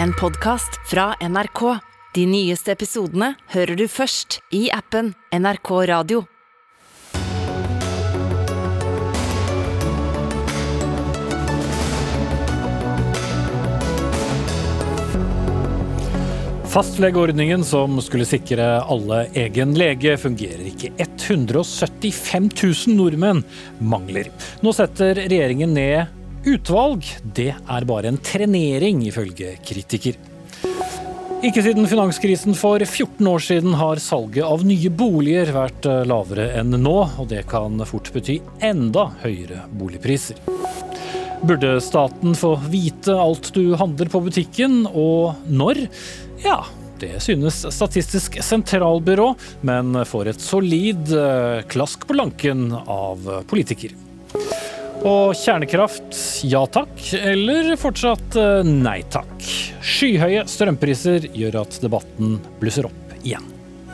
en podkast fra NRK. De nyeste episodene hører du først i appen NRK Radio. Fastlegeordningen som skulle sikre alle egen lege, fungerer ikke. 175 000 nordmenn mangler. Nå setter regjeringen ned utvalg. Det er bare en trenering, ifølge kritiker. Ikke siden finanskrisen for 14 år siden har salget av nye boliger vært lavere enn nå, og det kan fort bety enda høyere boligpriser. Burde staten få vite alt du handler på butikken, og når? Ja, det synes Statistisk sentralbyrå, men får et solid eh, klask på lanken av politiker. Og kjernekraft ja takk, eller fortsatt eh, nei takk. Skyhøye strømpriser gjør at debatten blusser opp igjen.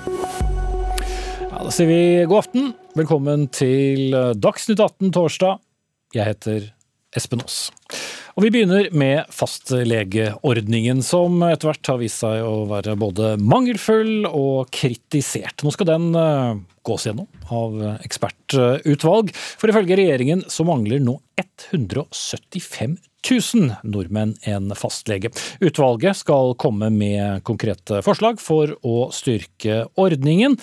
Ja, da sier vi god aften. Velkommen til eh, Dagsnytt 18 torsdag. Jeg heter Espen Aas. Og Vi begynner med fastlegeordningen, som etter hvert har vist seg å være både mangelfull og kritisert. Nå skal den eh, gås gjennom av ekspertutvalg. For ifølge regjeringen så mangler nå 175 000 nordmenn en fastlege. Utvalget skal komme med konkrete forslag for å styrke ordningen.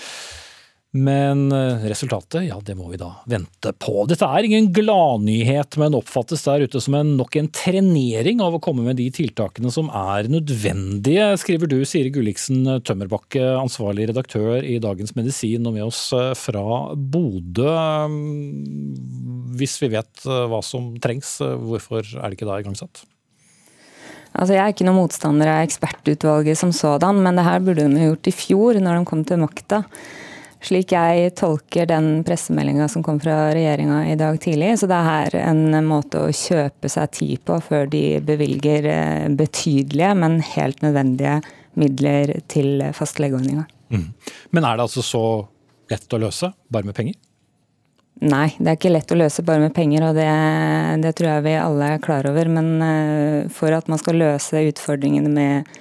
Men eh, resultatet, ja, det må vi da vente på. Dette er ingen gladnyhet, men oppfattes der ute som en, nok en trenering av å komme med de tiltakene som er nødvendige, skriver du, Siri Gulliksen Tømmerbakke, ansvarlig redaktør i Dagens Medisin, og med oss eh, fra Bodø. Hvis vi vet eh, hva som trengs, hvorfor er det ikke da igangsatt? Altså, jeg er ikke noen motstander av ekspertutvalget som sådan, men det her burde de gjort i fjor, når de kom til makta. Slik jeg tolker den pressemeldinga som kom fra regjeringa i dag tidlig, så det er en måte å kjøpe seg tid på før de bevilger eh, betydelige, men helt nødvendige midler til fastlegeordninga. Mm. Men er det altså så lett å løse, bare med penger? Nei, det er ikke lett å løse bare med penger, og det, det tror jeg vi alle er klar over. Men eh, for at man skal løse utfordringene med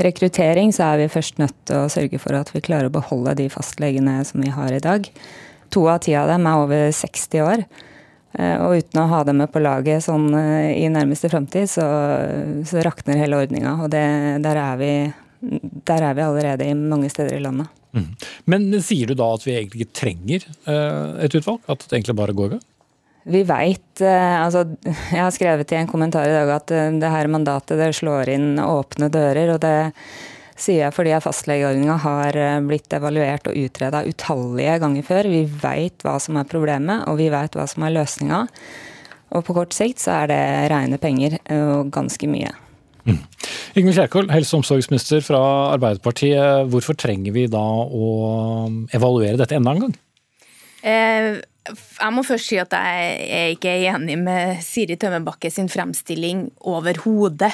rekruttering, så er vi først nødt til å sørge for at vi klarer å beholde de fastlegene som vi har i dag. To av ti av dem er over 60 år. Eh, og uten å ha dem med på laget sånn eh, i nærmeste framtid, så, så, rakner hele ordninga. Og det, der, er vi, der, er vi, allerede i mange steder i landet. Mm. Men sier du da at vi egentlig ikke trenger eh, et utvalg? At det egentlig bare går ved? Vi veit eh, altså, Jeg har skrevet i en kommentar i dag at eh, det her mandatet det slår inn åpne dører. og det sier jeg fordi fastlegeordninga har eh, blitt evaluert og utreda utallige ganger før. Vi veit hva som er problemet, og vi veit hva som er løsninga. Og på kort sikt så er det rene penger, og ganske mye. Mm. Ingvild Kjerkol, helse- og omsorgsminister fra Arbeiderpartiet. Hvorfor trenger vi da å evaluere dette enda en gang? Eh, jeg må først si at jeg er ikke enig med Siri Tømmerbakke sin fremstilling overhodet.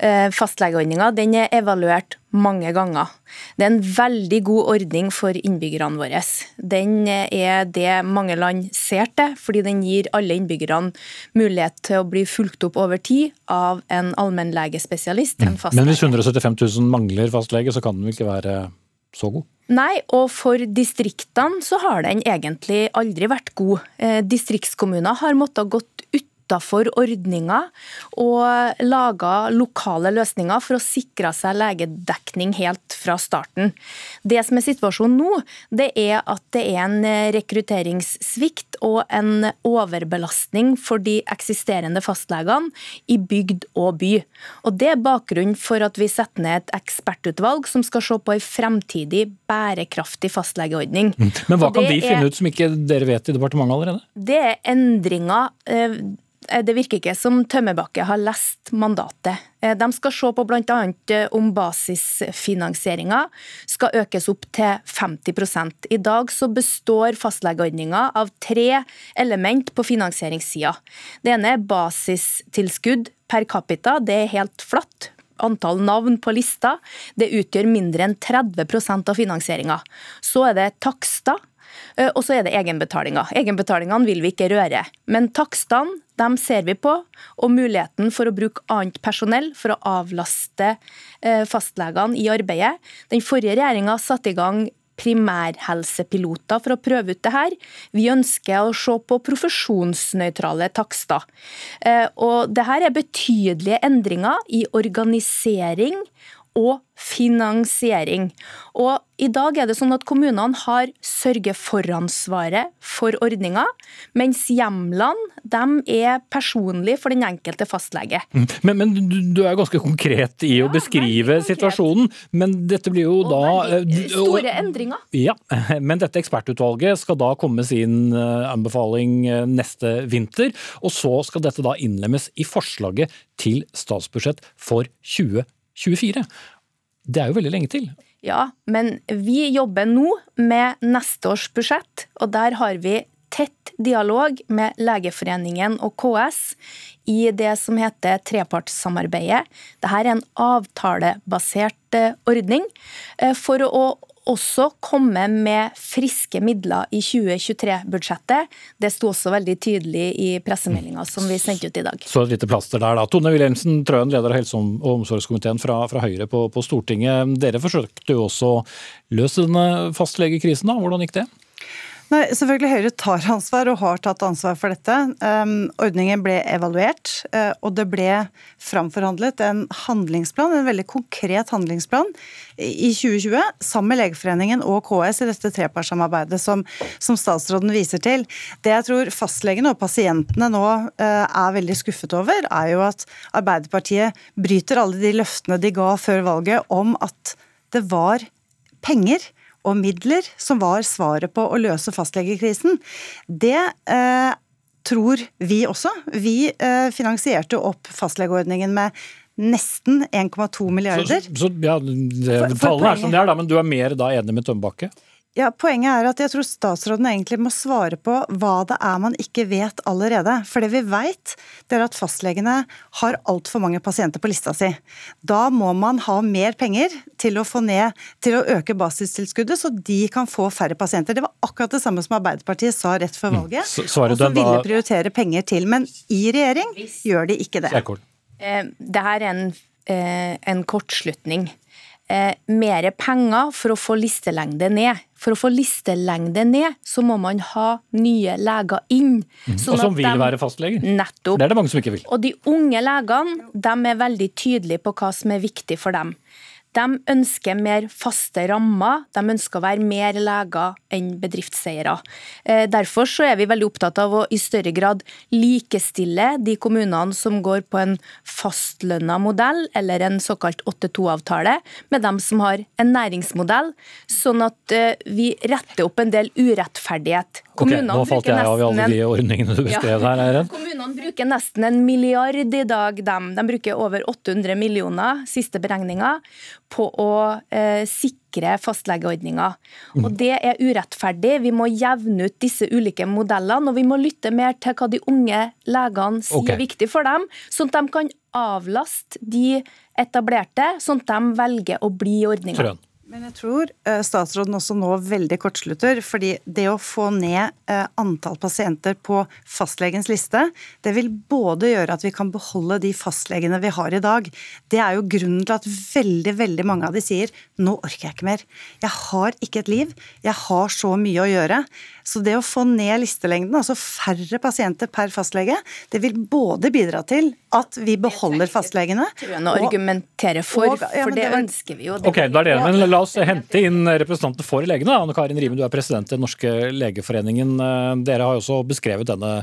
Eh, fastlegeordninga er evaluert mange ganger. Det er en veldig god ordning for innbyggerne våre. Den er det mange land ser til, fordi den gir alle innbyggerne mulighet til å bli fulgt opp over tid av en allmennlegespesialist. En fastlege. Men hvis 175 000 mangler fastlege, så kan den vel ikke være så god? Nei, og for distriktene så har den egentlig aldri vært god. Eh, distriktskommuner har måttet gått utafor ordninga og laga lokale løsninger for å sikre seg legedekning helt fra starten. Det som er situasjonen nå, det er at det er en rekrutteringssvikt og en overbelastning for de eksisterende fastlegene i bygd og by. Og Det er bakgrunnen for at vi setter ned et ekspertutvalg som skal se på en fremtidig bærekraftig fastlegeordning. Men hva kan de finne ut som ikke dere vet i departementet allerede? Det er endringer Eh, det virker ikke som Tømmerbakke har lest mandatet. Eh, de skal se på bl.a. Eh, om basisfinansieringa skal økes opp til 50 I dag så består fastlegeordninga av tre element på finansieringssida. Det ene er basistilskudd per capita. Det er helt flatt antall navn på lista, det utgjør mindre enn 30% av finansieringa. Så er det takster, Eh, og så er det egenbetalinga. Egenbetalingene vil vi ikke røre. Men takstene dem ser vi på, og muligheten for å bruke annet personell for å avlaste eh, fastlegene i arbeidet. Den forrige regjeringa satte i gang primærhelsepiloter for å prøve ut det her. Vi ønsker å se på profesjonsnøytrale takster. Eh, og det her er betydelige endringer i organisering og finansiering. Og I dag er det sånn at kommunene har sørge-for-ansvaret for ordninga, mens hjemlene er personlige for den enkelte fastlege. Mm. Men, men du, du, er ganske konkret i ja, å beskrive situasjonen, men dette blir jo og da eh, Store endringer. Ja, men dette ekspertutvalget skal da komme sin eh, anbefaling eh, neste vinter, og så skal dette da innlemmes i forslaget til statsbudsjett for 2024. Det er jo veldig lenge til. Ja, men vi jobber nå med neste års budsjett, og der har vi tett dialog med Legeforeningen og KS i det som heter trepartssamarbeidet. Dette er en avtalebasert eh, ordning eh, for å også komme med friske midler i 2023-budsjettet. Det sto også veldig tydelig i pressemeldinga som vi sendte ut i dag. Så et lite plaster der, da. Tone Wilhelmsen Trøen, leder av helse- og omsorgskomiteen fra, fra Høyre på, på, Stortinget. Dere forsøkte jo også å løse denne fastlegekrisen, da. Hvordan gikk det? Nei, selvfølgelig Høyre tar ansvar og har tatt ansvar for dette. Um, ordningen ble evaluert, uh, og det ble framforhandlet en handlingsplan, en veldig konkret handlingsplan i 2020 sammen med Legeforeningen og KS i dette trepartssamarbeidet som, som, statsråden viser til. Det jeg tror fastlegene og pasientene nå uh, er veldig skuffet over, er jo at Arbeiderpartiet bryter alle de løftene de ga før valget om at det var penger og midler som var svaret på å løse fastlegekrisen. Det eh, tror vi også. Vi eh, finansierte opp fastlegeordningen med nesten 1,2 milliarder. Så, så ja, Tallene er som det er, da, men du er mer da enig med Tømbakke? Ja, Poenget er at jeg tror statsråden egentlig må svare på hva det er man ikke vet allerede. For det vi vet, det er at fastlegene har altfor mange pasienter på lista si. Da må man ha mer penger til å få ned, til å øke basistilskuddet, så de kan få færre pasienter. Det var akkurat det samme som Arbeiderpartiet sa rett før mm. valget. Mm. Og så ville prioritere penger til. Men i regjering gjør de ikke det. Eh, det her er en, eh, en kortslutning eh, mer penger for å få listelengde ned. For å få listelengde ned, så må man ha nye leger inn. Mm. Sånn og som vil de, være fastleger? Nettopp. Det er det mange som ikke vil. Og de unge legene de er veldig tydelige på hva som er viktig for dem. De ønsker mer faste rammer, de ønsker å være mer leger enn bedriftseiere. Eh, derfor er vi veldig opptatt av å i større grad likestille de kommunene som går på en fastlønna modell, eller en såkalt 8-2-avtale, med dem som har en næringsmodell, sånn at eh, vi retter opp en del urettferdighet. Kommunene ok, Nå falt jeg av i alle de ordningene du beskrev ja. her. Eiren. Kommunene bruker nesten en milliard i dag, dem. De bruker over 800 millioner, siste beregninger, på å eh, sikre fastlegeordninga. Og mm. det er urettferdig. Vi må jevne ut disse ulike modellene, og vi må lytte mer til hva de unge legene sier okay. er viktig for dem, sånn at de kan avlaste de etablerte, sånn at de velger å bli i ordninga. Men jeg tror eh, statsråden også nå veldig kortslutter. fordi det å få ned eh, antall pasienter på fastlegens liste, det vil både gjøre at vi kan beholde de fastlegene vi har i dag. Det er jo grunnen til at veldig veldig mange av de sier nå orker jeg ikke mer. Jeg har ikke et liv. Jeg har så mye å gjøre. Så det å få ned listelengden, altså færre pasienter per fastlege, det vil både bidra til at vi beholder fastlegene og argumentere for, og, ja, for det, det ønsker vi jo. ok, da er det, men La oss hente inn representanter for legene. Anne Karin Rime, du er president i Den norske legeforeningen. Dere har jo også beskrevet denne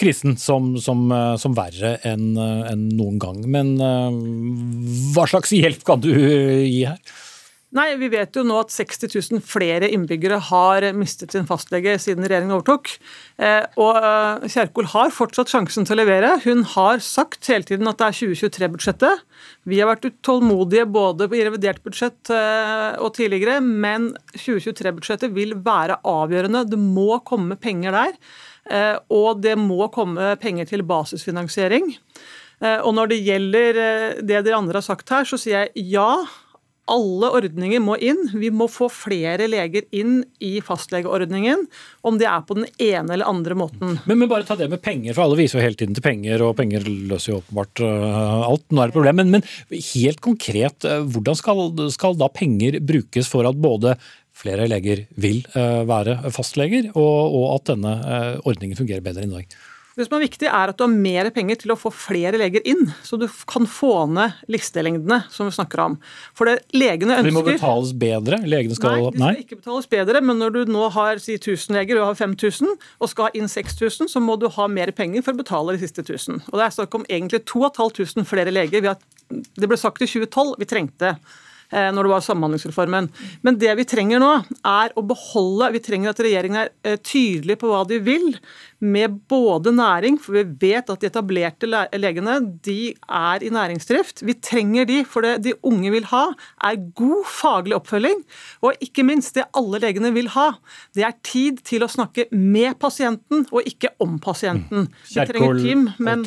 krisen som, som, som verre enn en noen gang. Men hva slags hjelp kan du gi her? Nei, Vi vet jo nå at 60 000 flere innbyggere har mistet sin fastlege siden regjeringen overtok. Eh, og eh, Kjerkol har fortsatt sjansen til å levere. Hun har sagt hele tiden at det er 2023-budsjettet. Vi har vært utålmodige både i revidert budsjett eh, og tidligere, men 2023-budsjettet vil være avgjørende. Det må komme penger der. Og det må komme penger til basisfinansiering. Og når det gjelder det de andre har sagt her, så sier jeg ja alle ordninger må inn. Vi må få flere leger inn i fastlegeordningen, om det er på den ene eller andre måten. Men, men bare ta det med penger, for alle viser jo hele tiden til penger, og penger løser jo åpenbart uh, alt. Nå er det et problem. Men, men helt konkret, uh, hvordan skal, skal, da penger brukes for at både flere leger vil uh, være fastleger, og, og at denne ordningen fungerer bedre i dag? Det som er viktig, er at du har mer penger til å få flere leger inn, så du kan få ned listelengdene som vi snakker om. For det legene ønsker... De må betales bedre? Legene skal... Nei, de skal ikke betales bedre, men når du nå har si 1000 leger og har 5000, og skal ha inn 6000, så må du ha mer penger for å betale de siste 1000. Og Det er snakk om egentlig 2500 flere leger. det ble sagt i 2012 vi trengte. Eh, når det var Samhandlingsreformen. Men det vi trenger nå, er å beholde Vi trenger at regjeringen er eh, tydelig på hva de vil, med både næring, for vi vet at de etablerte legene de er i næringsdrift. Vi trenger de, for det de unge vil ha, er god faglig oppfølging. Og ikke minst, det alle legene vil ha, det er tid til å snakke med pasienten, og ikke om pasienten. Vi trenger team, men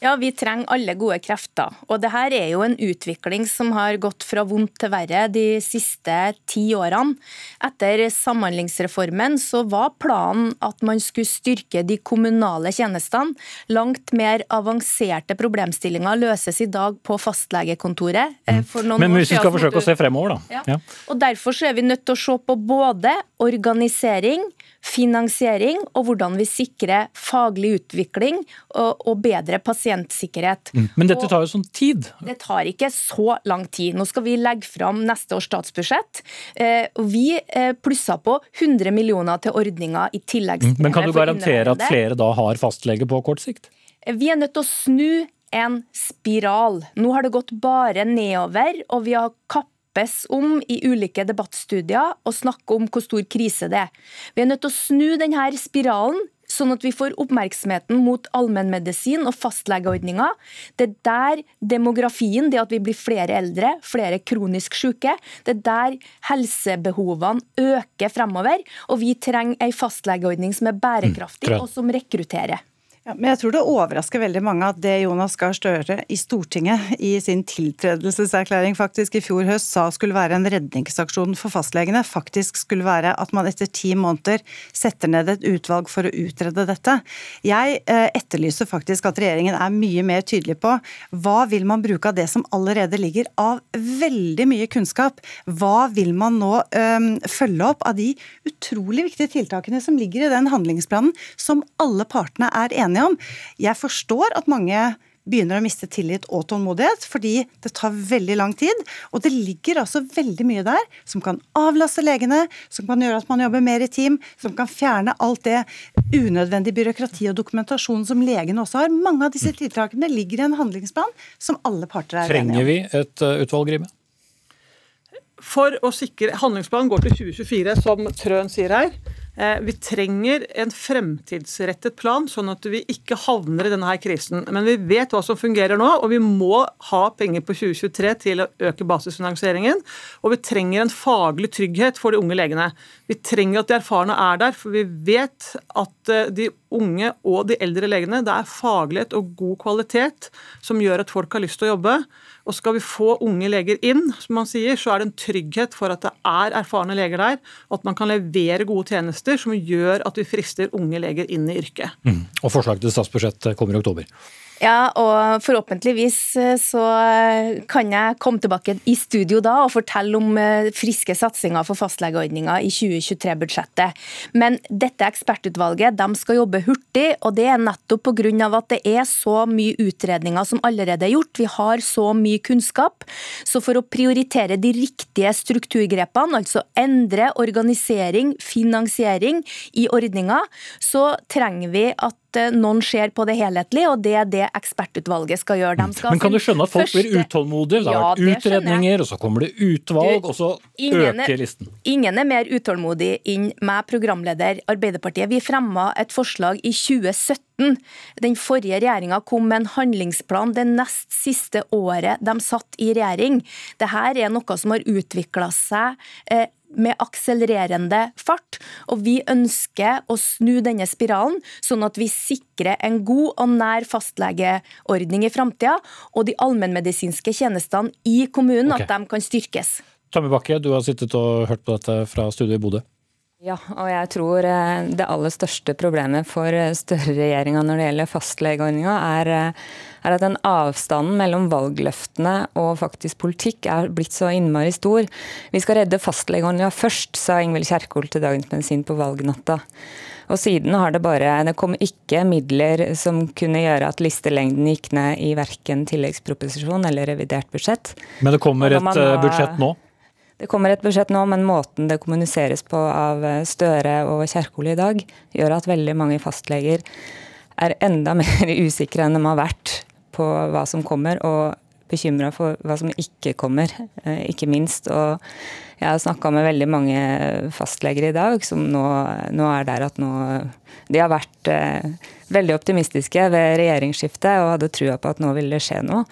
ja, vi trenger alle gode krefter. Og det her er jo en utvikling som har gått fra vondt til verre de siste ti årene. Etter Samhandlingsreformen så var planen at man skulle styrke de kommunale tjenestene. Langt mer avanserte problemstillinger løses i dag på fastlegekontoret. Eh, mm. Men hvis vi skal forsøke å se fremover, da. Ja. Ja. Og Derfor så er vi nødt til å se på både organisering, finansiering og hvordan vi sikrer faglig utvikling og, og bedre pasientsikkerhet. Mm. Men dette tar jo sånn tid? Det tar ikke så lang tid. Nå skal vi legge fram neste års statsbudsjett. Eh, vi eh, plussa på 100 millioner til ordninga i tillegg. Mm. Men kan du garantere at flere da har fastlege på kort sikt? Eh, vi er nødt til å snu en spiral. Nå har det gått bare nedover, og vi har kapp snappes om i ulike debattstudier og snakke om hvor stor krise det er. Vi er nødt til å snu denne spiralen sånn at vi får oppmerksomheten mot allmennmedisin og fastlegeordninga. Det er der demografien, det at vi blir flere eldre, flere kronisk syke, det er der helsebehovene øker fremover. Og vi trenger ei fastlegeordning som er bærekraftig, mm, og som rekrutterer. Ja, men jeg tror det overrasker veldig mange at det Jonas Gahr Støre i Stortinget i sin tiltredelseserklæring faktisk i fjor høst sa skulle være en redningsaksjon for fastlegene, faktisk skulle være at man etter ti måneder setter ned et utvalg for å utrede dette. Jeg eh, etterlyser faktisk at regjeringen er mye mer tydelig på hva vil man bruke av det som allerede ligger av veldig mye kunnskap. Hva vil man nå øhm, følge opp av de utrolig viktige tiltakene som ligger i den handlingsplanen som alle partene er enige enige om. Jeg forstår at mange begynner å miste tillit og tålmodighet, fordi det tar veldig lang tid. Og det ligger altså veldig mye der som kan avlaste legene, som kan gjøre at man jobber mer i team, som kan fjerne alt det unødvendige byråkrati og dokumentasjon som legene også har. Mange av disse tiltakene ligger i en handlingsplan som alle parter er enige om. Trenger vi et uh, utvalg, Rime? For å sikre Handlingsplanen går til 2024, som Trøen sier her. Eh, vi trenger en fremtidsrettet plan, sånn at vi ikke havner i denne her krisen. Men vi vet hva som fungerer nå, og vi må ha penger på 2023 til å øke basisfinansieringen. Og vi trenger en faglig trygghet for de unge legene. Vi trenger at de erfarne er der, for vi vet at eh, de unge og de eldre legene, det er faglighet og god kvalitet som gjør at folk har lyst til å jobbe. Og skal vi få unge leger inn, som man sier, så er det en trygghet for at det er erfarne leger der, og at man kan levere gode tjenester som gjør at vi frister unge leger inn i yrket. Mm. Og forslag til statsbudsjett kommer i oktober. Ja, og forhåpentligvis eh, så eh, kan jeg komme tilbake i studio da og fortelle om eh, friske satsinger for fastlegeordninga i 2023-budsjettet. Men dette ekspertutvalget de skal jobbe hurtig, og det er nettopp pga. at det er så mye utredninger som allerede er gjort. Vi har så mye kunnskap. Så for å prioritere de riktige strukturgrepene, altså endre organisering, finansiering i ordninga, så trenger vi at Eh, noen ser på det helhetlig, og det er det ekspertutvalget skal gjøre. Skal Men kan du skjønne at folk første... blir utålmodige? Det har ja, vært utredninger, og så kommer det utvalg, og så øker listen. Ingen er mer utålmodig enn meg, programleder Arbeiderpartiet. Vi fremma et forslag i 2017. Den forrige regjeringa kom med en handlingsplan det nest siste året de satt i regjering. Dette er noe som har utvikla seg eh, med akselererende fart. Og vi ønsker å snu denne spiralen, sånn at vi sikrer en god og nær fastlegeordning i framtida, og de allmennmedisinske tjenestene i kommunen, okay. at de kan styrkes. Tamme Bakke, du har sittet og hørt på dette fra studio i Bodø. Ja, og jeg tror eh, det aller største problemet for eh, Støre-regjeringa når det gjelder fastlegeordninga, er, eh, er, at den avstanden mellom valgløftene og faktisk politikk er blitt så innmari stor. Vi skal redde fastlegeordninga først, sa Ingvild Kjerkol til Dagens Medisin på valgnatta. Og siden har det bare Det kom ikke midler som kunne gjøre at listelengden gikk ned i verken tilleggsproposisjon eller revidert budsjett. Men det kommer et budsjett nå? Det kommer et budsjett nå, men måten det kommuniseres på av eh, Støre og Kjerkol i dag, gjør at veldig mange fastleger er enda mer usikre enn de har vært på hva som kommer, og bekymra for hva som ikke kommer, eh, ikke minst. Og jeg har snakka med veldig mange fastleger i dag som nå, nå er der at nå De har vært eh, veldig optimistiske ved regjeringsskiftet og hadde trua på at nå ville det skje noe.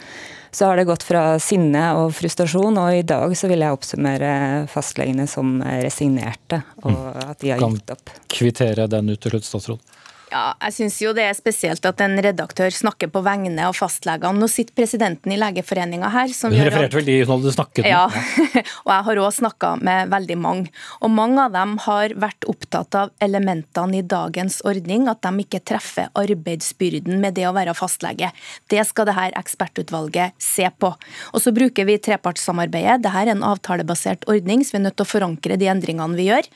Så har det gått fra sinne og frustrasjon, og i dag så vil jeg oppsummere fastlegene som resignerte, og mm. at de har gitt opp. Kan kvittere den ut til slutt, statsråd? Ja, jeg syns jo det er spesielt at en redaktør snakker på vegne av fastlegene. Nå sitter presidenten i Legeforeninga her. Som du refererte vel de som hadde snakket med? Ja, og jeg har òg snakka med veldig mange. Og mange av dem har vært opptatt av elementene i dagens ordning, at de ikke treffer arbeidsbyrden med det å være fastlege. Det skal det her ekspertutvalget se på. Og så bruker vi trepartssamarbeidet. Dette er en avtalebasert ordning, så vi er nødt til å forankre de endringene vi gjør.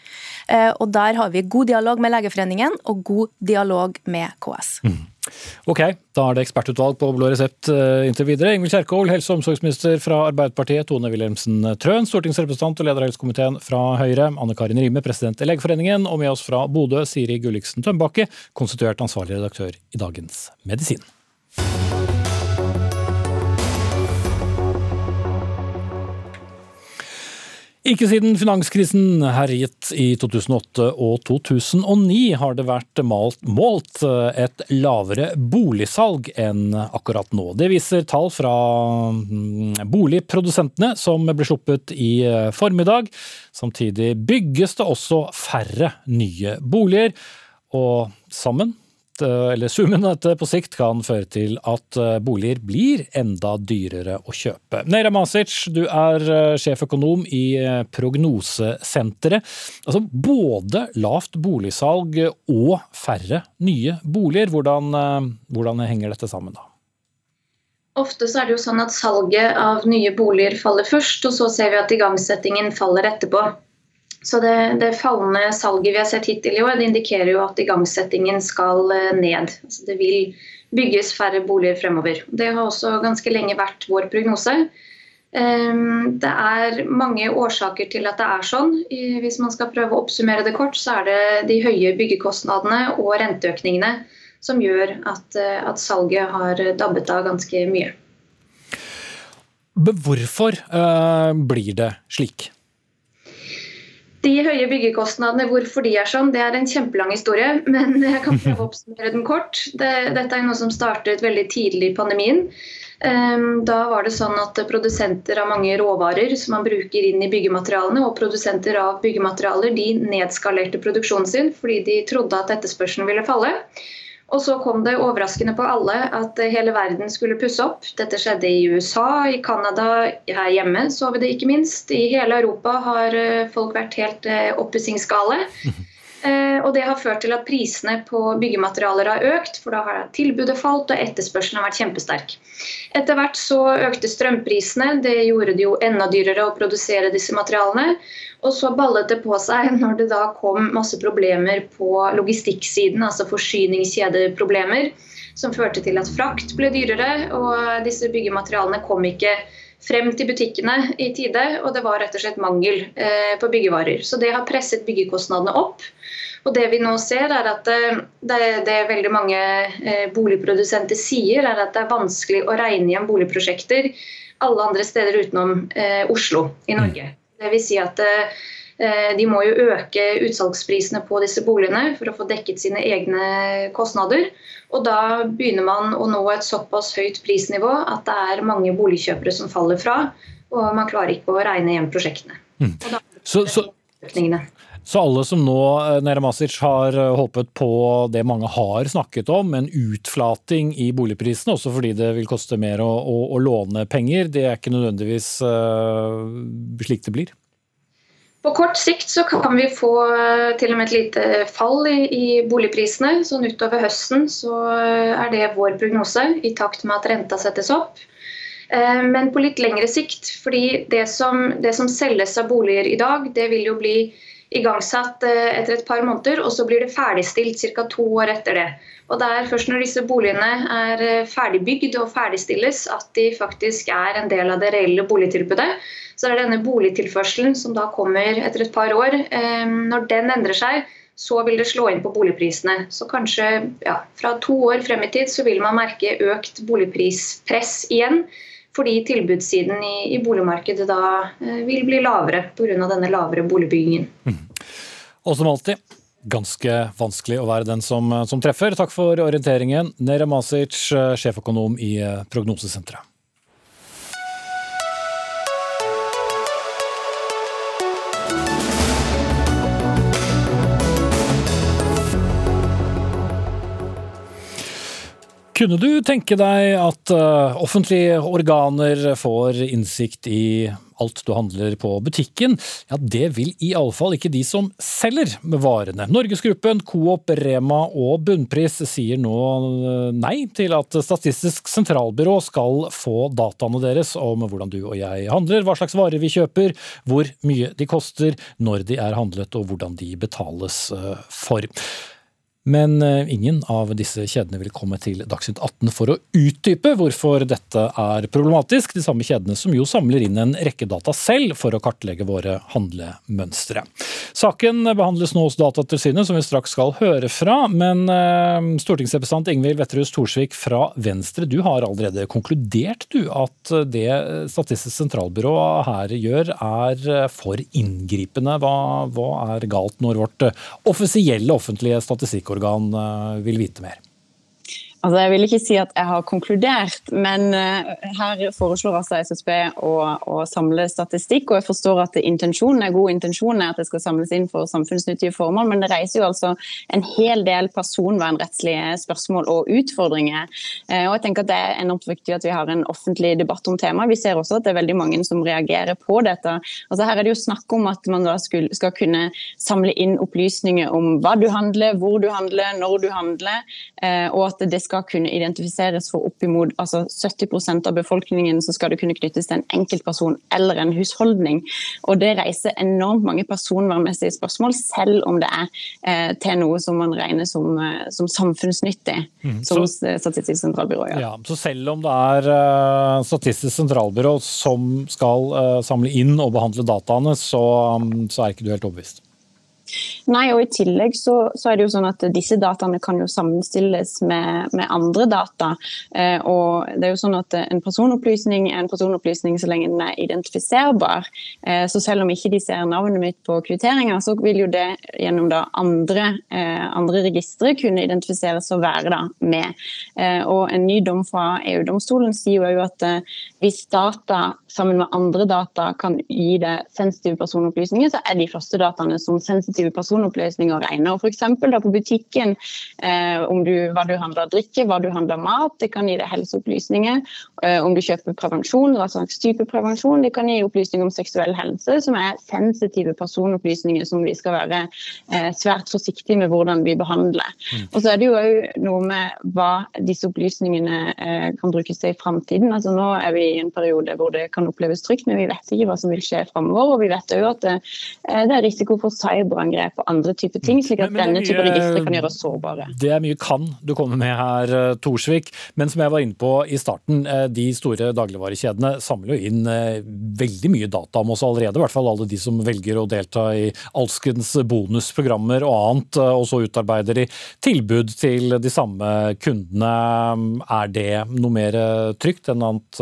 Eh, og der har vi god dialog med Legeforeningen og god dialog med KS. Mm. Ok, da er det ekspertutvalg på blå resept eh, inntil videre. Ingvild Kjerkol, helse- og omsorgsminister fra Arbeiderpartiet. Tone Wilhelmsen Trøen, stortingsrepresentant og leder av helsekomiteen fra Høyre. Anne Karin Rime, president i Legeforeningen. Og med oss fra Bodø, Siri Gulliksen Tømbakke, konstituert ansvarlig redaktør i Dagens Medisin. Ikke siden finanskrisen herjet i 2008 og 2009 har det vært malt, målt et lavere boligsalg enn akkurat nå. Det viser tall fra mm, boligprodusentene som ble sluppet i formiddag. Samtidig bygges det også færre nye boliger. Og sammen Eh, eller summen dette på sikt kan føre til at eh, boliger blir enda dyrere å kjøpe. Neira Masic, du er eh, sjeføkonom i Prognosesenteret. Altså både lavt boligsalg og færre nye boliger. Hvordan, hvordan henger dette sammen da? Ofte så er det jo sånn at salget av nye boliger faller først, og så ser vi at igangsettingen faller etterpå. Så det, det, fallende salget vi har sett hittil i år, det indikerer jo at igangsettingen skal eh, ned. Altså det vil bygges færre boliger fremover. Det har også ganske lenge vært vår prognose. Ehm, det er mange årsaker til at det er sånn. Hvis man skal prøve å oppsummere det kort, så er det de høye byggekostnadene og renteøkningene som gjør at, eh, at salget har dabbet av ganske mye. Hvorfor uh, blir det slik? De høye byggekostnadene, hvorfor de er sånn, det er en kjempelang historie. Men jeg kan prøve å oppsummere den kort. Det, dette er noe som startet veldig tidlig i pandemien. Ehm, da var det sånn at Produsenter av mange råvarer som man bruker inn i byggematerialene, og produsenter av byggematerialer de nedskalerte produksjonen sin fordi de trodde at etterspørselen ville falle. Og så kom det overraskende på alle at hele verden skulle pusse opp. Dette skjedde i USA, i Canada, her hjemme så vi det ikke minst. I hele Europa har eh, folk vært helt eh, oppussingsgale. Eh, og det har ført til at prisene på byggematerialer har økt, for da har tilbudet falt og etterspørselen har vært kjempesterk. Etter hvert så økte strømprisene, det gjorde det jo enda dyrere å produsere disse materialene. Og så ballet det på seg når det da kom masse problemer på logistikksiden, altså forsyningskjedeproblemer, som førte til at frakt ble dyrere, og disse byggematerialene kom ikke frem til butikkene i tide, og det var rett og slett mangel eh, på byggevarer. Så det har presset byggekostnadene opp. Og det vi nå ser er at eh, det, det veldig mange eh, boligprodusenter sier, er at det er vanskelig å regne igjen boligprosjekter alle andre steder utenom Oslo i Norge. Mm. Det vil si at de må jo øke utsalgsprisene på disse boligene for å få dekket sine egne kostnader. Og da begynner man å nå et såpass høyt prisnivå at det er mange boligkjøpere som faller fra. Og man klarer ikke å regne hjem prosjektene. Mm. Så, så. Så alle som nå eh, Nera Masic, har eh, håpet på det mange har snakket om, en utflating i boligprisene, også fordi det vil koste mer å, å, å låne penger, det er ikke nødvendigvis uh, slik det blir? På kort sikt så kan vi få til og med et lite fall i, i, boligprisene. Sånn utover høsten så er det vår prognose, i takt med at renta settes opp. Men på litt lengre sikt, fordi det som, det som selges av boliger i dag, det vil jo bli igangsatt eh, etter et par måneder, og så blir det ferdigstilt ca. to år etter det. Og Det er først når disse boligene er eh, ferdigbygd og ferdigstilles at de faktisk er en del av det reelle boligtilbudet. Så er denne boligtilførselen som da kommer etter et par år. Eh, når den endrer seg, så vil det slå inn på boligprisene. Så kanskje ja, fra to år frem i tid så vil man merke økt boligprispress igjen fordi tilbudssiden i, boligmarkedet da eh, vil bli lavere pga. denne lavere boligbyggingen. Og som alltid, ganske vanskelig å være den som, som treffer. Takk for orienteringen, Nere Masic, eh, sjeføkonom i eh, Prognosesenteret. Kunne du tenke deg at uh, offentlige organer får innsikt i alt du handler på butikken? Ja, det vil i alle fall ikke de som selger varene. Norgesgruppen, Coop, Rema og Bunnpris sier nå eh, nei til at Statistisk sentralbyrå skal få dataene deres om hvordan du og jeg handler, hva slags varer vi kjøper, hvor mye de koster, når de er handlet og hvordan de betales eh, for. Men eh, ingen av disse kjedene vil komme til Dagsnytt 18 for å utdype hvorfor dette er problematisk. De samme kjedene som jo samler inn en rekke data selv for å kartlegge våre handlemønstre. Saken behandles nå hos Datatilsynet, som vi straks skal høre fra. Men eh, stortingsrepresentant Ingvild Wetterhus Thorsvik fra Venstre, du har allerede konkludert du at det Statistisk sentralbyrå her gjør er for inngripende. Hva, hva er galt når vårt offisielle offentlige statistikkorgan organ eh, vil vite mer? Altså, jeg vil ikke si at jeg har konkludert, men uh, her foreslår altså SSB å, å, samle statistikk. og Jeg forstår at intensjonen er god intensjonen er at det skal samles inn for samfunnsnyttige formål, men det reiser jo altså en hel del personvernrettslige spørsmål og utfordringer. Uh, og jeg tenker at Det er enormt viktig at vi har en offentlig debatt om temaet. Vi ser også at det er veldig mange som reagerer på dette. Altså, her er det jo snakk om at man da skal, skal kunne samle inn opplysninger om hva du handler, hvor du handler, når du handler, uh, og at det skal kunne identifiseres for oppimot altså 70% av befolkningen, så skal det kunne knyttes til en enkeltperson eller en husholdning. Og Det reiser enormt mange personvernmessige spørsmål, selv om det er eh, til noe som man regner som, eh, som samfunnsnyttig, mm. som så, Statistisk sentralbyrå gjør. Ja, så selv om det er uh, Statistisk sentralbyrå som skal uh, samle inn og behandle dataene, så, um, så er ikke du helt overbevist? Nei, og I tillegg så, så, er det jo sånn at disse dataene kan jo sammenstilles med, med andre data. Eh, og det er jo sånn at En personopplysning er en personopplysning så lenge den er identifiserbar. Eh, så selv om ikke de ser navnet mitt på kvitteringa, så vil jo det gjennom da andre, eh, andre registre kunne identifiseres og være da med. Eh, og En ny dom fra EU-domstolen sier jo at eh, hvis data sammen med andre data kan gi det sensitive personopplysninger, så er de første dataene som sensitive sensitive personopplysninger regner. Og for da på butikken eh, om du, hva du handler drikke, hva du handler mat. Det kan gi deg helseopplysninger. Eh, om du kjøper prevensjon, hva slags type prevensjon. Det kan gi opplysninger om seksuell helse, som er sensitive personopplysninger som vi skal være eh, svært forsiktige med hvordan vi behandler. Mm. Og så er det jo òg noe med hva disse opplysningene eh, kan brukes til i framtiden. Altså, nå er vi i en periode hvor det kan oppleves trygt, men vi vet ikke hva som vil skje framover. Og vi vet òg at det, eh, det er risiko for cyber cyberangrep og andre typer ting, slik at denne type registre kan gjøre oss sårbare. Det er mye kan du kommer med her, eh, Torsvik. Men som jeg var inne på i starten, eh, de store dagligvarekjedene samler jo inn eh, veldig mye data om oss allerede. I hvert fall alle de som velger å delta i alskens bonusprogrammer og annet, og så utarbeider de tilbud til de samme kundene. Er det noe mer trygt enn at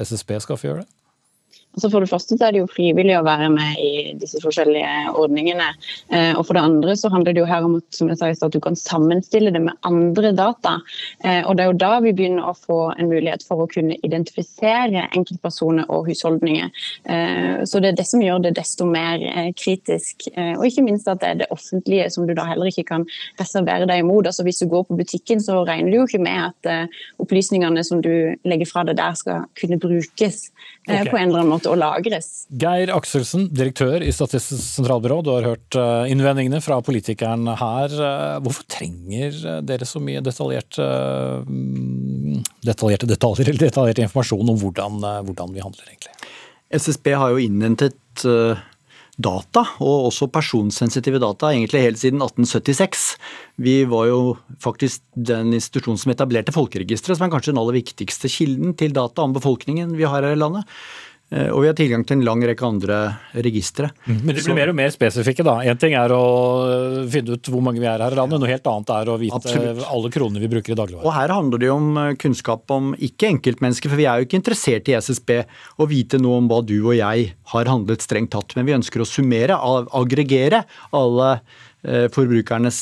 SSB skal få gjøre det? Altså For det første så er det jo frivillig å være med i disse forskjellige ordningene. Eh, og for det andre så handler det jo her om som jeg sa, at du kan sammenstille det med andre data. Eh, og det er jo da vi begynner å få en mulighet for å kunne identifisere enkeltpersoner og husholdninger. Eh, så det er det som gjør det desto mer kritisk. Og ikke minst at det er det offentlige som du da heller ikke kan reservere deg imot. Altså Hvis du går på butikken så regner du jo ikke med at opplysningene som du legger fra deg der skal kunne brukes okay. på en eller annen måte og lagres. Geir Akselsen, direktør i Statistisk sentralbyrå. Du har hørt eh, innvendingene fra politikeren her. Eh, hvorfor trenger dere så mye detaljerte, mm, detaljerte detaljer eller detaljert informasjon om hvordan, eh, hvordan vi handler, egentlig? SSB har jo innhentet data, og også personsensitive data, egentlig helt siden 1876. Vi var jo faktisk den institusjonen som etablerte folkeregisteret, som er kanskje den aller viktigste kilden til data om befolkningen vi har her i landet. Eh, og vi har tilgang til en lang rekke andre registre. Mm. Men det blir mer og mer spesifikke, da. Én ting er å eh, finne ut hvor mange vi er her i landet, noe helt annet er å vite Absolutt. alle kronene vi bruker i dagligvarer. Og her handler det jo om eh, kunnskap om ikke enkeltmennesker, for vi er jo ikke interessert i SSB å vite noe om hva du og jeg har handlet strengt tatt, men vi ønsker å summere, aggregere alle forbrukernes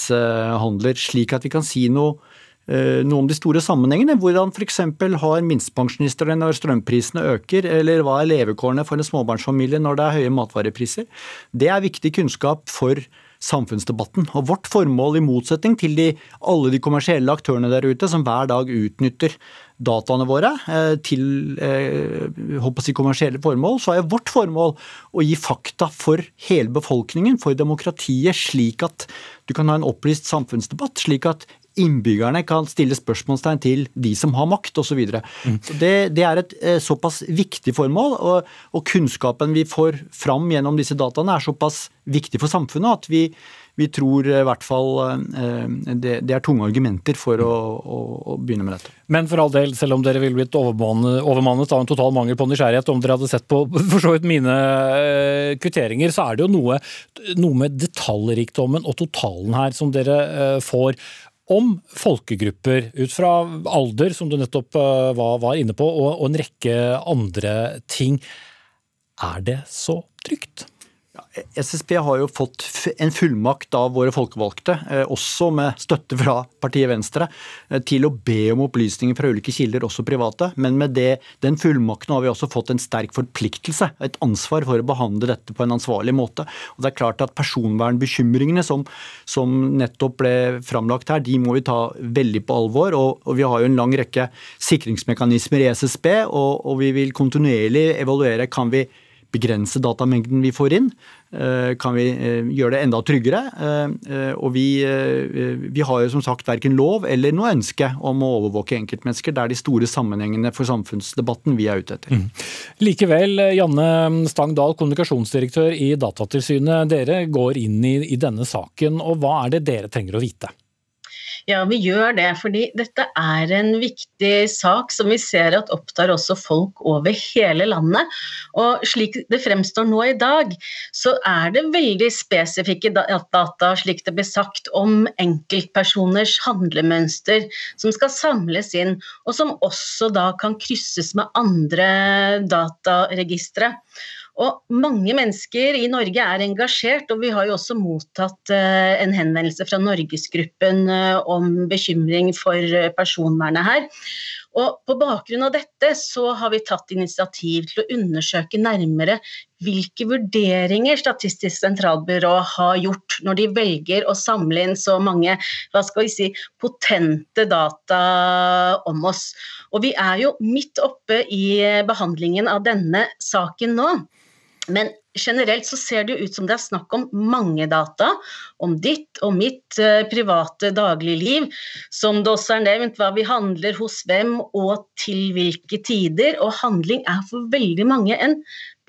handler, slik at vi kan si noe Eh, noe om de store sammenhengene. Hvordan f.eks. har minstepensjonister når strømprisene øker, eller hva er levekårene for en småbarnsfamilie når det er høye matvarepriser. Det er viktig kunnskap for samfunnsdebatten. Og vårt formål, i motsetning til de, alle de kommersielle aktørene der ute som hver dag utnytter dataene våre eh, til eh, si kommersielle formål, så er vårt formål å gi fakta for hele befolkningen, for demokratiet, slik at du kan ha en opplyst samfunnsdebatt, slik at innbyggerne kan stille spørsmålstegn til de som har makt, osv. Mm. Det, det er et eh, såpass viktig formål, og, og, kunnskapen vi får fram gjennom disse dataene er såpass viktig for samfunnet at vi, vi tror i hvert fall eh, det, det, er tunge argumenter for å, å, å, begynne med dette. Men for all del, selv om dere ville blitt overmannet, av en total mangel på nysgjerrighet, om dere hadde sett på for så vidt mine eh, kvitteringer, så er det jo noe, noe med detaljrikdommen og totalen her som dere får om folkegrupper ut fra alder, som du nettopp eh, var, inne på, og en rekke andre ting. Er det så trygt? SSB har jo fått en fullmakt av våre folkevalgte, eh, også med støtte fra partiet Venstre, eh, til å be om opplysninger fra ulike kilder, også private. Men med det, den fullmakten har vi også fått en sterk forpliktelse, et ansvar for å behandle dette på en ansvarlig måte. Og det er klart at Personvernbekymringene som, som nettopp ble framlagt her, de må vi ta veldig på alvor. Og, og vi har jo en lang rekke sikringsmekanismer i SSB, og, og vi vil kontinuerlig evaluere kan vi begrense datamengden vi får inn? Eh, kan vi eh, gjøre det enda tryggere? Eh, og vi, vi har jo som sagt verken lov eller noe ønske om å overvåke enkeltmennesker. Det er de store sammenhengene for samfunnsdebatten vi er ute etter. Mm. Likevel, Janne Stang Dahl, kommunikasjonsdirektør i Datatilsynet. Dere går inn i, i denne saken, og hva er det dere trenger å vite? Ja, vi gjør det. Fordi dette er en viktig sak som vi ser at opptar også folk over hele landet. Og slik det fremstår nå i dag, så er det veldig spesifikke data, slik det ble sagt, om enkeltpersoners handlemønster som skal samles inn, og som også da kan krysses med andre dataregistre. Og mange mennesker i Norge er engasjert, og vi har jo også mottatt eh, en henvendelse fra Norgesgruppen eh, om bekymring for eh, personvernet her. Og På bakgrunn av dette så har vi tatt initiativ til å undersøke nærmere hvilke vurderinger Statistisk sentralbyrå har gjort når de velger å samle inn så mange hva skal vi si, potente data om oss. Og Vi er jo midt oppe i behandlingen av denne saken nå. Men generelt så ser det jo ut som det er snakk om mange data om ditt og mitt eh, private dagligliv. Som det også er nevnt, hva vi handler hos hvem og til hvilke tider. Og handling er for veldig mange en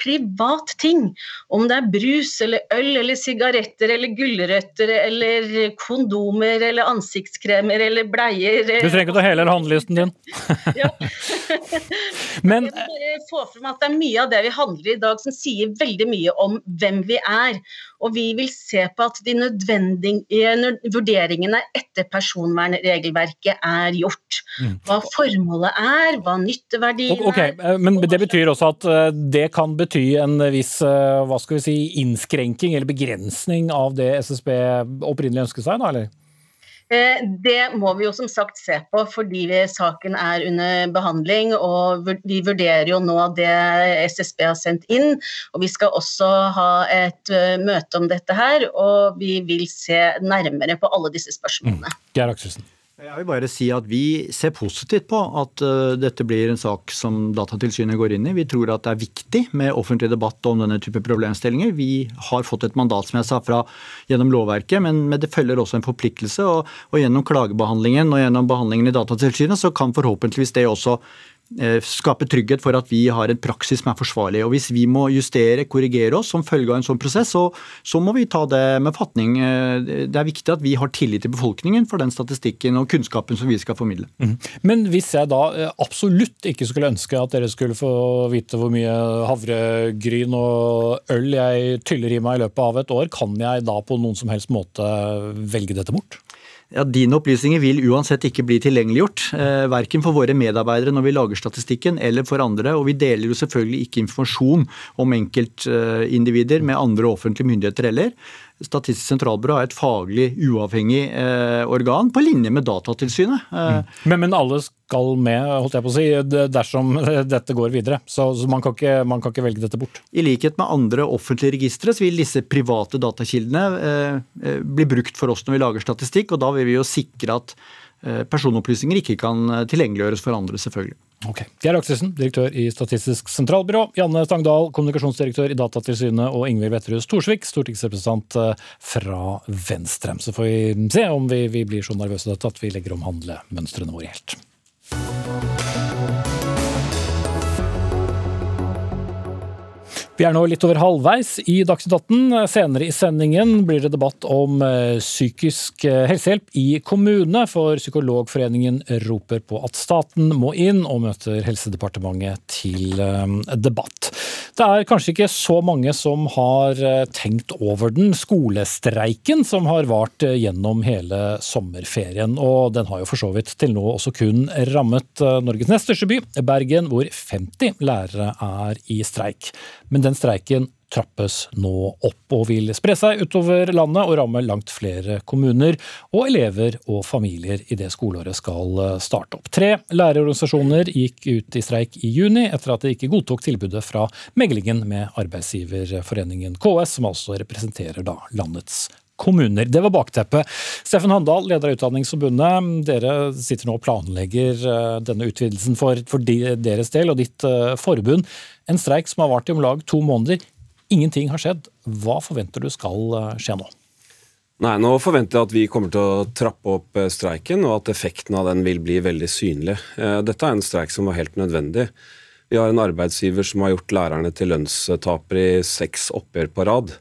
privat ting. Om det er brus eller øl eller sigaretter eller gulrøtter eller kondomer eller ansiktskremer eller bleier Du trenger ikke ta hele handlelisten din. ja. Men Jeg få frem at det er mye av det vi handler i dag som sier veldig mye om hvem vi er. Og vi vil se på at de nødvendige vurderingene etter personvernregelverket er gjort. Mm. Hva formålet er, hva nytteverdien okay, eh, Men det betyr også at eh, det kan bety en viss hva skal vi si, innskrenking eller begrensning av det SSB opprinnelig ønsket seg, da, eller? Eh, det må vi jo som sagt se på fordi saken er under behandling. og Vi vurderer jo nå det SSB har sendt inn. og Vi skal også ha et eh, møte om dette her, og vi vil se nærmere på alle disse spørsmålene. Mm. Jeg vil bare si at Vi ser positivt på at uh, dette blir en sak som Datatilsynet går inn i. Vi tror at det er viktig med offentlig debatt om denne type problemstillinger. Vi har fått et mandat som jeg sa fra gjennom lovverket, men, men det følger også en forpliktelse. Og, og, Gjennom klagebehandlingen og gjennom behandlingen i Datatilsynet så kan forhåpentligvis det også Eh, skape trygghet for at vi har en praksis som er forsvarlig. Og Hvis vi må justere, korrigere oss som følge av en sånn prosess, så, så, må vi ta det med fatning. Eh, det er viktig at vi har tillit til befolkningen for den statistikken og kunnskapen som vi skal formidle. Mm. Men hvis jeg da eh, absolutt ikke skulle ønske at dere skulle få vite hvor mye havregryn og øl jeg tyller i meg i løpet av et år, kan jeg da på noen som helst måte velge dette bort? Ja, Dine opplysninger vil uansett ikke bli tilgjengeliggjort. Eh, verken for våre medarbeidere når vi lager statistikken, eller for andre. Og vi deler jo selvfølgelig ikke informasjon om enkeltindivider med andre offentlige myndigheter heller. Statistisk sentralbyrå er et faglig uavhengig eh, organ, på linje med Datatilsynet. Eh, mm. Men, men, alle skal med, holdt jeg på å si, dersom dette går videre. Så, så man, kan ikke, man, kan ikke, velge dette bort. I likhet med andre offentlige registre så vil disse private datakildene eh, eh, bli brukt for oss når vi lager statistikk, og da vil vi jo sikre at personopplysninger ikke kan tilgjengeliggjøres for andre, selvfølgelig. Ok. Geir Aksesen, direktør i Statistisk sentralbyrå. Janne Stangdal, kommunikasjonsdirektør i Datatilsynet. Og Ingvild Wetterhus Thorsvik, stortingsrepresentant eh, fra Venstre. Så får vi se om vi, vi blir så nervøse dette at vi legger om handlemønstrene våre helt. Vi er nå litt over halvveis i Dagsnytt 18. Senere i sendingen blir det debatt om eh, psykisk eh, helsehjelp i kommune, for Psykologforeningen roper på at staten må inn, og møter Helsedepartementet til eh, debatt. Det er kanskje ikke så mange som har tenkt over den skolestreiken som har vart gjennom hele sommerferien. Og den har jo for så vidt til nå også kun rammet Norges nest største by, Bergen, hvor 50 lærere er i streik. Men den streiken trappes nå opp og vil spre seg utover landet og ramme langt flere kommuner og elever og familier i det skoleåret skal eh, starte opp. Tre lærerorganisasjoner gikk ut i streik i juni etter at de ikke godtok tilbudet fra meglingen med arbeidsgiverforeningen KS, som altså representerer da landets kommuner. Det var bakteppet. Steffen Handal, leder av Utdanningsforbundet. Dere sitter nå og planlegger eh, denne utvidelsen for, for deres del og ditt eh, forbund. En streik som har vart i om lag to måneder. Ingenting har skjedd. Hva forventer du skal eh, skje nå? Nei, Nå forventer jeg at vi kommer til å trappe opp streiken, og at effekten av den vil bli veldig synlig. Dette er en streik som var helt nødvendig. Vi har en arbeidsgiver som har gjort lærerne til lønnstapere i seks oppgjør på rad.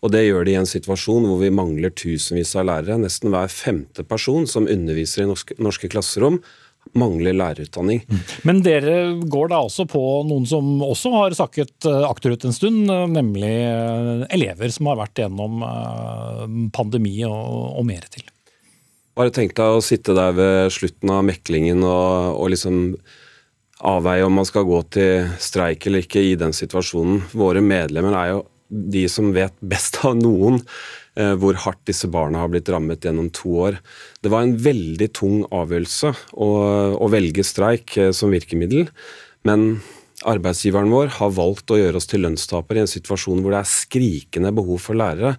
Og det gjør de i en situasjon hvor vi mangler tusenvis av lærere. Nesten hver femte person som underviser i norske, norske klasserom, mangler lærerutdanning. Mm. Men dere går da også på noen som også har sakket eh, akterut en stund, eh, nemlig eh, elever som har vært gjennom pandemi og, og mer til. Bare tenk deg å sitte der ved slutten av meklingen og, og liksom avveie om man skal gå til streik eller ikke i den situasjonen. Våre medlemmer er jo de som vet best av noen hvor hardt disse barna har blitt rammet gjennom to år. Det var en veldig tung avgjørelse å, å velge streik eh, som virkemiddel, men arbeidsgiveren vår har valgt å gjøre oss til lønnstapere i en situasjon hvor det er skrikende behov for lærere.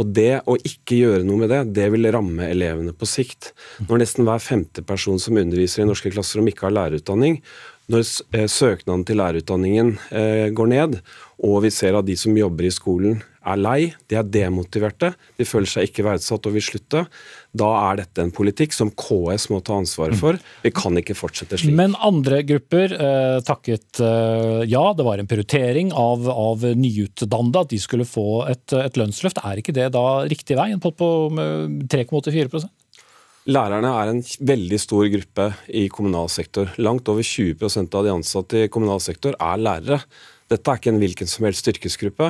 Og det å ikke gjøre noe med det, det vil ramme elevene på sikt. Når nesten hver femte person som underviser i norske klasserom ikke har lærerutdanning, når eh, søknaden til lærerutdanningen går ned, og vi ser at de som jobber i skolen er lei, de er demotiverte, de føler seg ikke verdsatt og vil slutte. Da er dette en politikk som KS må ta ansvaret for. Vi kan ikke fortsette slik. Men andre grupper eh, takket eh, ja, det var en prioritering av, av nyutdannede at de skulle få et, et, lønnsløft. Er ikke det da riktig vei? En pott på 3,84 Lærerne er en veldig stor gruppe i kommunal sektor. Langt over 20% av de ansatte i kommunal sektor er lærere. Dette er ikke en hvilken som helst yrkesgruppe.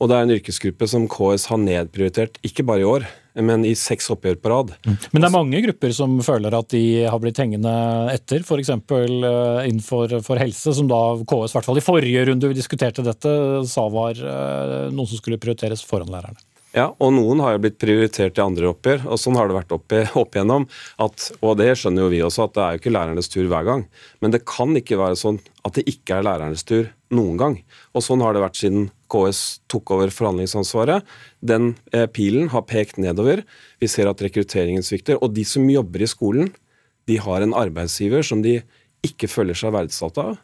Og det er en yrkesgruppe som KS har nedprioritert, ikke bare i år, men i seks oppgjør på rad. Mm. Men det er mange grupper som føler at de har blitt hengende etter, f.eks. Eh, innenfor for helse, som da KS, i hvert fall i forrige runde vi diskuterte dette, sa var noen som skulle prioriteres foran lærerne. Ja, og noen har jo blitt prioritert i andre oppgjør, og sånn har det vært opp, opp igjennom. At, og det skjønner jo vi også, at det er jo ikke lærernes tur hver gang. Men det kan ikke være sånn at det ikke er lærernes tur noen gang. Og sånn har det vært siden KS tok over forhandlingsansvaret. Den eh, pilen har pekt nedover. Vi ser at rekrutteringen svikter. Og de som jobber i skolen, de har en arbeidsgiver som de ikke føler seg verdsatt av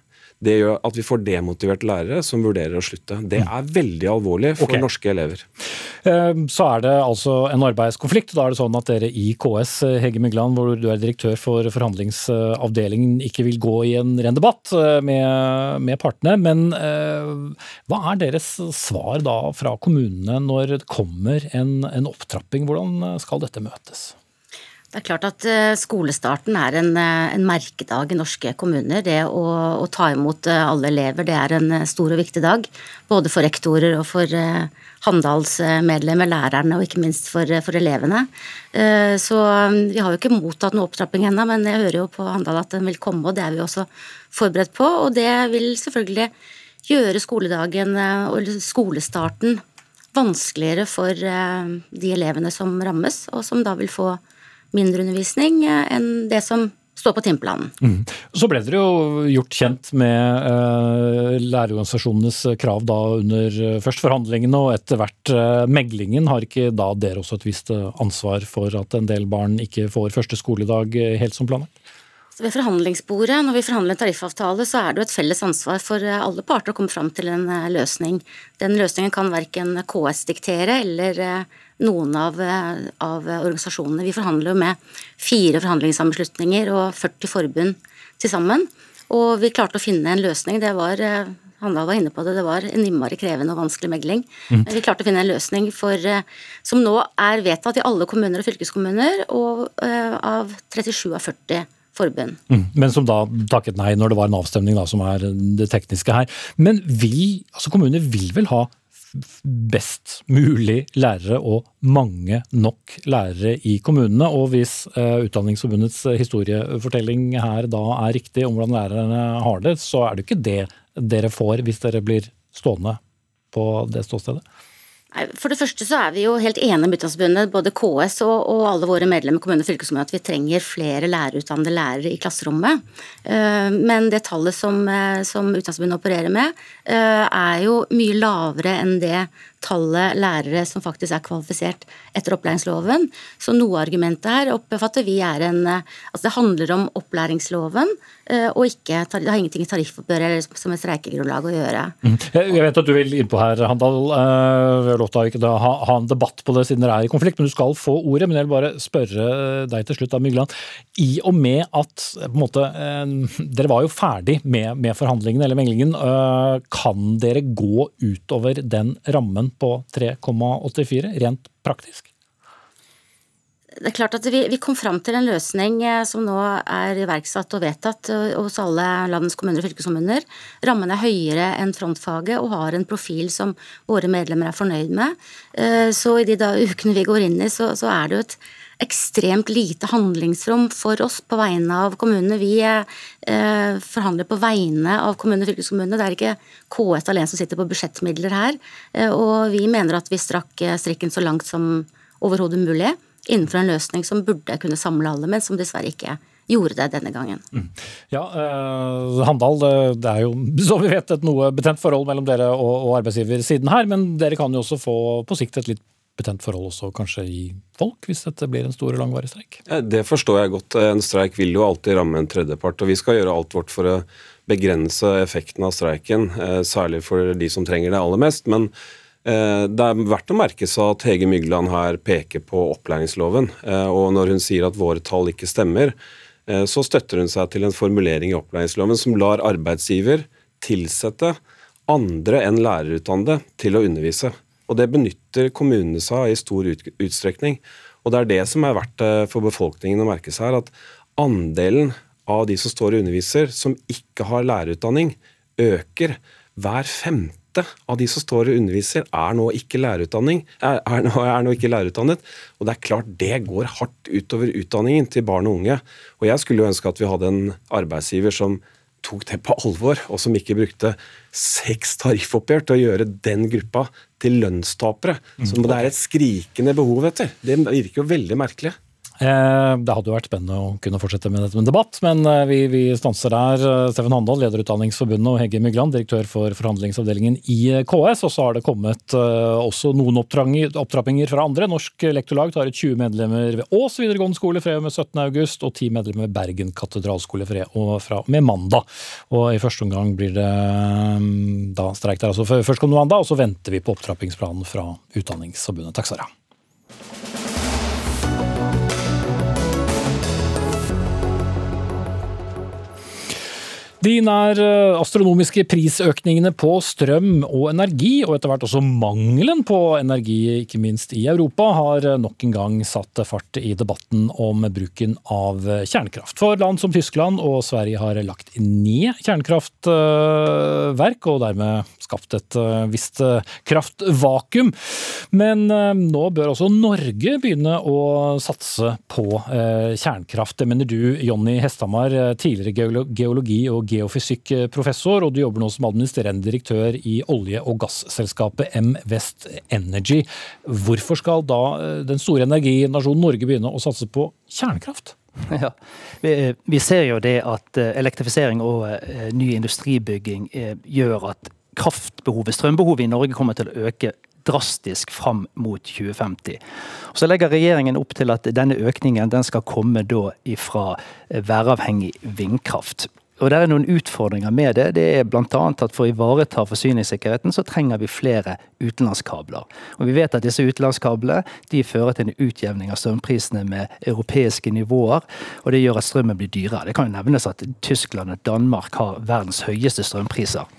det gjør at vi får demotiverte lærere som vurderer å slutte. Det er veldig alvorlig for okay. norske elever. Eh, så er det altså en arbeidskonflikt. Da er det sånn at dere i KS, Hege Mygland, hvor du er direktør for forhandlingsavdelingen, ikke vil gå i en ren debatt eh, med, med partene. Men eh, hva er deres svar da fra kommunene når det kommer en, en opptrapping? Hvordan skal dette møtes? Det er klart at eh, Skolestarten er en, eh, en merkedag i norske kommuner. Det å, å, ta imot eh, alle elever det er en stor og viktig dag. Både for rektorer og for Handalsmedlemmer, lærerne og ikke minst for, for, elevene. Så vi har jo ikke mottatt noe opptrapping ennå, men jeg hører jo på Handal at den vil komme, og det er vi også forberedt på. Og det vil selvfølgelig gjøre skoledagen og skolestarten vanskeligere for de elevene som rammes, og som da vil få mindre undervisning eh, enn det som står på timeplanen. Mm. Så ble dere jo gjort kjent med eh, lærerorganisasjonenes krav da under uh, først forhandlingene og etter hvert eh, meglingen. Har ikke da dere også et visst ansvar for at en del barn ikke får første skoledag helt som planlagt? Så ved forhandlingsbordet, Når vi forhandler en tariffavtale, så er det jo et felles ansvar for alle parter å komme fram til en løsning. Den løsningen kan verken KS diktere eller noen av, eh, av organisasjonene. Vi forhandler jo med fire forhandlingssammenslutninger og 40 forbund til sammen. Og vi klarte å finne en løsning. Det var eh, Handal var inne på det, det var en innmari krevende og vanskelig megling. Mm. Vi klarte å finne en løsning for, eh, som nå er vedtatt i alle kommuner og fylkeskommuner, og av 37 av 40 forbund. Mm. Men som da takket nei når det var en avstemning, da, som er det tekniske her. Men vil, altså kommuner vil vel ha best mulig lærere og mange nok lærere i kommunene. Og hvis uh, Utdanningsforbundets historiefortelling her da er riktig om hvordan lærerne har det, så er det ikke det dere får hvis dere blir stående på det ståstedet? For det første så er vi jo helt enige med Utdanningsforbundet, både KS og, og, alle våre medlemmer i kommune og fylkeskommune, at vi trenger flere lærerutdannede lærere i klasserommet. Eh, men det tallet som, eh, som Utdanningsforbundet opererer med, eh, er jo mye lavere enn det tallet lærere som faktisk er kvalifisert etter opplæringsloven. Så noe av argumentet her oppfatter vi er en Altså det handler om opplæringsloven, eh, og ikke, det har ingenting i tariffoppgjøret eller som et streikegrunnlag å gjøre. Mm. Jeg vet at du vil innpå her, Handal. Eh, vi har lov til å ha, ha en debatt på det siden dere er i konflikt, men du skal få ordet. Men jeg vil bare spørre deg til slutt, da, Mygland. I og med at på en måte, eh, dere var jo ferdig med, med forhandlingene eller meglingen, kan dere gå utover den rammen på 3,84 rent praktisk? Det er klart at vi, vi, kom fram til en løsning eh, som nå er iverksatt og vedtatt eh, hos alle landets kommuner og fylkeskommuner. Rammen er høyere enn frontfaget og har en profil som våre medlemmer er fornøyd med. Eh, så i de da, ukene vi går inn i, så, så er det jo et ekstremt lite handlingsrom for oss på vegne av kommunene. Vi eh, forhandler på vegne av kommunene og fylkeskommunene. Det er ikke KS alene som sitter på budsjettmidler her. Eh, og vi mener at vi strakk eh, strikken så langt som overhodet mulig innenfor en løsning som burde kunne samle alle, men som dessverre ikke gjorde det denne gangen. Mm. Ja, eh, Handal, det er jo som vi vet et noe betent forhold mellom dere og, og arbeidsgiversiden her, men dere kan jo også få på sikt et litt betent forhold også kanskje i folk, hvis dette blir en stor og langvarig streik? Det forstår jeg godt. En streik vil jo alltid ramme en tredjepart. Og vi skal gjøre alt vårt for å begrense effekten av streiken, eh, særlig for de som trenger det aller mest. Men eh, det er verdt å merke seg at Hege Mygland her peker på opplæringsloven. Eh, og når hun sier at våre tall ikke stemmer, så støtter hun seg til en formulering i opplæringsloven som lar arbeidsgiver tilsette andre enn lærerutdannede til å undervise. Og det benytter kommunene seg av i stor utstrekning. Og det er det som er verdt eh, for befolkningen å merke seg her, at andelen av de som står og underviser, som ikke har lærerutdanning, øker hver femte av de som står og underviser, er nå ikke, er, er, nå, er nå ikke lærerutdannet. Og det er klart det går hardt utover utdanningen til barn og unge. Og jeg skulle jo ønske at vi hadde en arbeidsgiver som tok det på alvor, og som ikke brukte seks tariffoppgjør til å gjøre den gruppa til lønnstapere. Så det er et skrikende behov etter. Det virker jo veldig merkelig. Eh, det hadde jo vært spennende å kunne fortsette med dette med debatt, men eh, vi, vi stanser der. Eh, Steffen Handal, leder Utdanningsforbundet, og Hegge Mygland, direktør for forhandlingsavdelingen i KS. Og så har det kommet også noen opptrappinger fra andre. Norsk Lektorlag tar ut 20 medlemmer ved Ås videregående skole fra og med 17.8, og 10 medlemmer ved Bergen katedralskole fra og med mandag. Og i første omgang blir det da streik der altså førstkommende mandag, og så venter vi på opptrappingsplanen fra Utdanningsforbundet. Takk, Sara. De nær eh, astronomiske prisøkningene på strøm og energi, og etter hvert også mangelen på energi, ikke minst i Europa, har nok en gang satt fart i debatten om bruken av kjernekraft. For land som Tyskland og Sverige har lagt ned kjernekraftverk, og dermed skapt et eh, visst eh, kraftvakuum. Men nå bør også Norge begynne å satse på kjernekraft. Det mener du, Jonny Hesthamar, tidligere geologi og geofysikkprofessor, og du jobber nå som administrerende direktør i olje- og gasselskapet M West Energy. Hvorfor skal da eh, den store energinasjonen Norge begynne å satse på kjernekraft? Ja, vi, vi, ser jo det at eh, elektrifisering og uh, ny industribygging gjør at kraftbehovet, strømbehovet i Norge kommer til å øke drastisk fram mot 2050. Så legger regjeringen opp til at denne økningen den skal komme da ifra væravhengig vindkraft. Og Det er noen utfordringer med det. Det er bl.a. at for å ivareta forsyningssikkerheten, så trenger vi flere utenlandskabler. Og Vi vet at disse utenlandskablene de fører til en utjevning av strømprisene med europeiske nivåer. Og det gjør at strømmen blir dyrere. Det kan jo nevnes at Tyskland og Danmark har verdens høyeste strømpriser.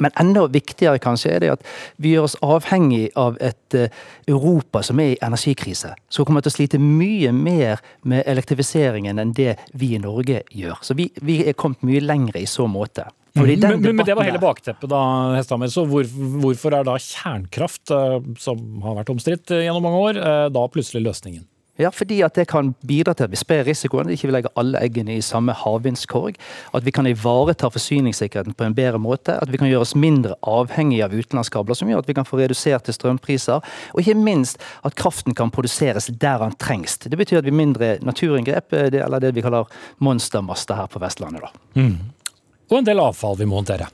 Men enda viktigere kanskje er det at vi gjør oss avhengig av et eh, Europa som er i energikrise. Som kommer til å slite mye mer med elektrifiseringen enn det vi i Norge gjør. Så vi, vi er kommet mye lengre i så måte. Men, men, men, det var hele bakteppet, da, Hesthammer. Så hvor, hvorfor er da kjernekraft, eh, som har vært omstridt gjennom mange år, eh, da plutselig løsningen? Ja, fordi at det kan bidra til at vi sprer risikoen, ikke vi legger alle eggene i samme havvindskorg. At vi kan ivareta forsyningssikkerheten på en bedre måte. At vi kan gjøre oss mindre avhengige av utenlandskabler, som gjør at vi kan få reduserte strømpriser. Og ikke minst at kraften kan produseres der den trengs. Det betyr at vi mindre naturinngrep, eh, eller det vi kaller monstermaster her på Vestlandet. Mm. Og en del avfall vi må håndtere.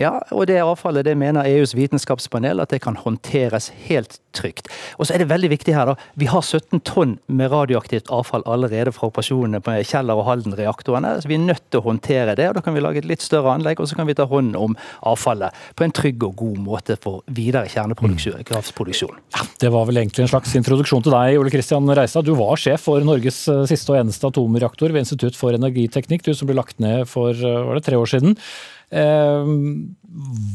Ja, og det avfallet det mener EUs vitenskapspanel at det kan håndteres helt trygt. Og så er det veldig viktig her, da. Vi har 17 tonn med radioaktivt avfall allerede fra operasjonene på Kjeller og Halden-reaktorene. så Vi er nødt til å håndtere det. og Da kan vi lage et litt større anlegg, og så kan vi ta hånd om avfallet på en trygg og god måte for videre kjernekraftproduksjon. Mm. Ja, det var vel egentlig en slags introduksjon til deg, Ole Kristian Reistad. Du var sjef for Norges eh, siste og eneste atomreaktor ved Institutt for energiteknikk, du som ble lagt ned for eh, var det, tre år siden. Eh,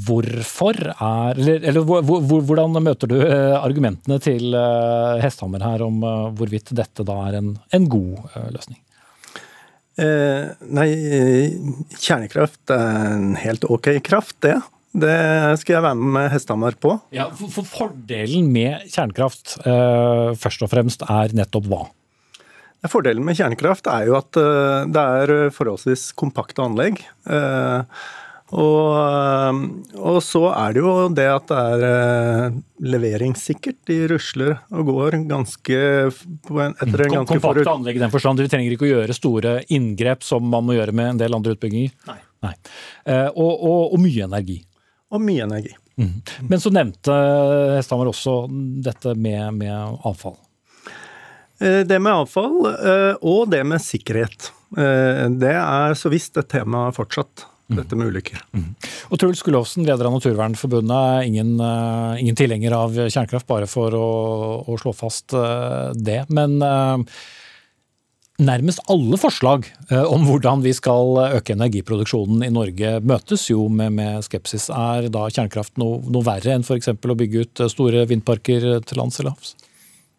hvorfor er Eller, eller hvordan møter du eh, argumentene til eh, Hesthammer her om hvorvidt dette da er en, en god løsning? Eh, nei, kjernekraft er en helt ok kraft, det. Det skal jeg være med med Hesthamar på. Ja, for, for Fordelen med kjernekraft eh, først og fremst er nettopp hva? Fordelen med kjernekraft er jo at det er forholdsvis kompakte anlegg. Eh, og, eh, og, så er det jo det at det er eh, leveringssikkert. De rusler og går ganske en, etter en ganske Kompakte anlegg i den forstand. Vi trenger ikke å gjøre store inngrep som man må gjøre med en del andre utbygginger. Nei. Nei. Eh, og, og, og, mye energi. Og mye energi. Mm. Men så nevnte Hesthammer også dette med, med avfall. Det med avfall og det med sikkerhet. Det er så visst et tema fortsatt. Mm. dette med ulykker. Mm. Og Truls Gullovsen, leder av Naturvernforbundet, ingen, uh, ingen tilhenger av kjernekraft, bare for å, å slå fast uh, det. Men uh, nærmest alle forslag om hvordan vi skal øke energiproduksjonen i Norge, møtes jo med, med skepsis. Er da kjernekraft noe, noe verre enn f.eks. å bygge ut store vindparker til lands eller havs?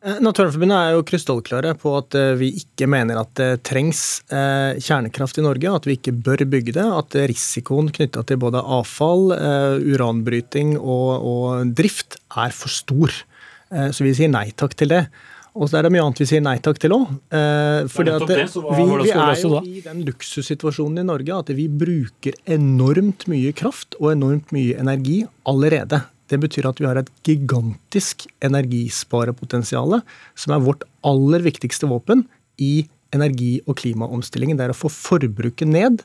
Eh, Naturvernforbundet er jo krystallklare på at eh, vi ikke mener at det trengs eh, kjernekraft i Norge, at vi ikke bør bygge det. At risikoen knytta til både avfall, uranbryting og, og, drift er for stor. Så vi sier nei takk til det. Og så er det mye annet vi sier nei takk til òg. fordi at vi, vi er jo i den luksussituasjonen i Norge at vi bruker enormt mye kraft og enormt mye energi allerede. Det betyr at vi har et gigantisk energisparepotensial, som er vårt aller viktigste våpen i energi- og klimaomstillingen. Det er å få forbruket ned,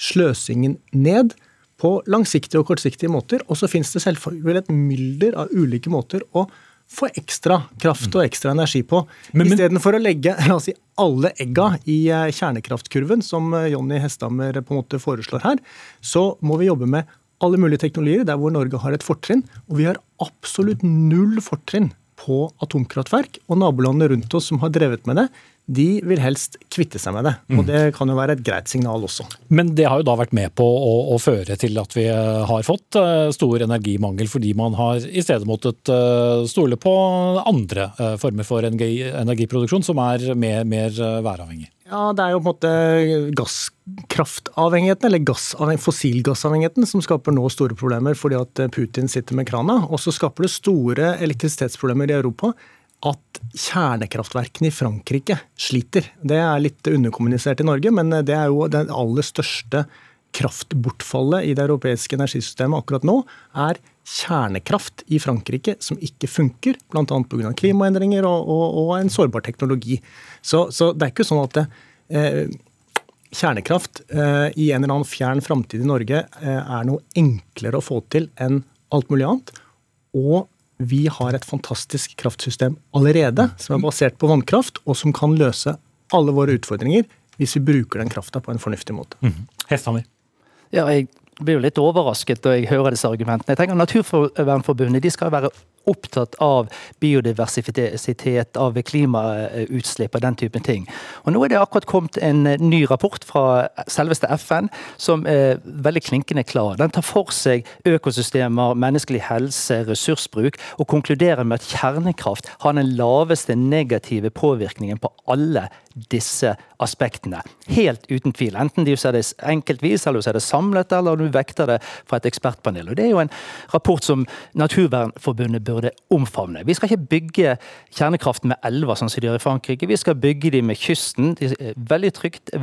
sløsingen ned, på langsiktige og kortsiktige måter. Og så finnes det selvfølgelig et mylder av ulike måter å få ekstra kraft og ekstra energi på. Istedenfor å legge la oss si, alle egga i eh, kjernekraftkurven, som eh, Jonny Hesthammer på en måte foreslår her, så må vi jobbe med alle mulige teknologier der hvor Norge har et fortrinn. Og vi har absolutt null fortrinn på atomkraftverk. Og nabolandene rundt oss som har drevet med det, de vil helst kvitte seg med det. Og mm. det kan jo være et greit signal også. Men det har jo da vært med på å, å føre til at vi eh, har fått uh, stor energimangel, fordi man har i stedet måttet uh, stole på andre former for energi, energiproduksjon som er mer, mer væravhengig. Ja, det er jo på en måte gasskraftavhengigheten, eller gassavheng, fossilgassavhengigheten, som skaper nå store problemer fordi at Putin sitter med krana. Og så skaper det store elektrisitetsproblemer i Europa at kjernekraftverkene i Frankrike sliter. Det er litt underkommunisert i Norge, men det er jo det aller største kraftbortfallet i det europeiske energisystemet akkurat nå, er kjernekraft i Frankrike som ikke funker, bl.a. pga. klimaendringer og, og, og, en sårbar teknologi. Så, så, det er ikke sånn at eh, kjernekraft eh, i en eller annen fjern framtid i Norge eh, er noe enklere å få til enn alt mulig annet. Og vi har et fantastisk kraftsystem allerede, som er basert på vannkraft, og som kan løse alle våre utfordringer hvis vi bruker den krafta på en fornuftig måte. Mm. Hesthammer. Ja, jeg blir jo litt overrasket når jeg hører disse argumentene. Jeg tenker Naturvernforbundet de skal være opptatt av biodiversitet, av klimautslipp og den typen ting. Og Nå er det akkurat kommet en ny rapport fra selveste FN som er veldig klinkende klar. Den tar for seg økosystemer, menneskelig helse, ressursbruk, og konkluderer med at kjernekraft har den laveste negative påvirkningen på alle disse aspektene. Helt uten tvil. Enten du ser det enkeltvis, eller du ser det samlet, eller du vekter det fra et ekspertpanel. Og Det er jo en rapport som Naturvernforbundet burde omfavne. Vi skal ikke bygge kjernekraft med elver, sånn som de gjør i Frankrike. Vi skal bygge de med kysten. De veldig trygt.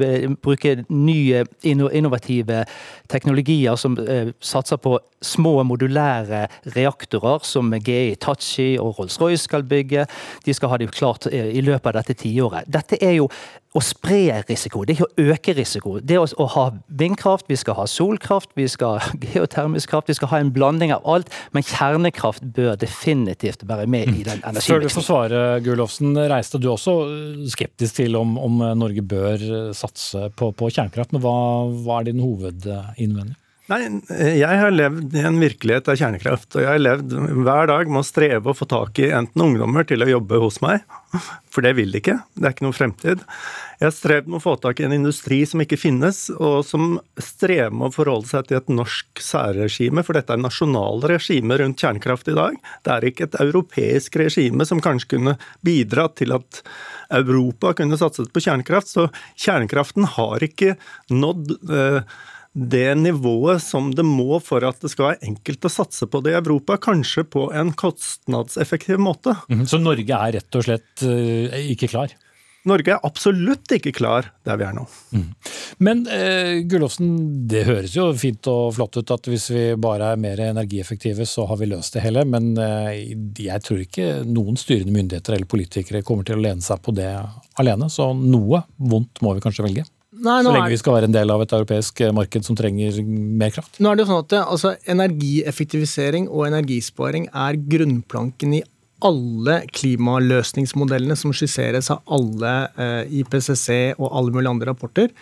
Bruke nye innovative teknologier som eh, satser på små modulære reaktorer, som GE Tachi og Rolls-Royce skal bygge. De skal ha det klart eh, i løpet av dette tiåret. Dette er jo å spre risiko, det er ikke å øke risiko. Det er å ha vindkraft, vi skal ha solkraft, vi skal ha geotermisk kraft, vi skal ha en blanding av alt. Men kjernekraft bør definitivt være med i den energimiksen. Før du får svare, Gulofsen, reiste du også skeptisk til om, om Norge bør satse på, på kjernekraft. Men hva, hva er din hovedinnvending? Nei, jeg har levd i en virkelighet av kjernekraft. Og jeg har levd hver dag med å streve å få tak i enten ungdommer til å jobbe hos meg, for det vil de ikke. Det er ikke noe fremtid. Jeg har strevd med å få tak i en industri som ikke finnes, og som strever med å forholde seg til et norsk særregime, for dette er nasjonale regimer rundt kjernekraft i dag. Det er ikke et europeisk regime som kanskje kunne bidratt til at Europa kunne satset på kjernekraft. Så kjernekraften har ikke nådd eh, det nivået som det må for at det skal være enkelt å satse på det i Europa, kanskje på en kostnadseffektiv måte. Mhm, så Norge er rett og slett eh, ikke klar? Norge er absolutt ikke klar der vi er nå. Mm. Men eh, Gullofsen, det høres jo fint og flott ut at hvis vi bare er mer energieffektive, så har vi løst det hele. Men eh, jeg tror ikke noen styrende myndigheter eller politikere kommer til å lene seg på det alene. Så noe vondt må vi kanskje velge. Nei, så lenge vi skal være en del av et europeisk eh, marked som trenger mer kraft. Nå er det jo sånn at det, altså, Energieffektivisering og energisparing er grunnplanken i alle klimaløsningsmodellene som skisseres av alle eh, IPCC og alle mulige andre rapporter.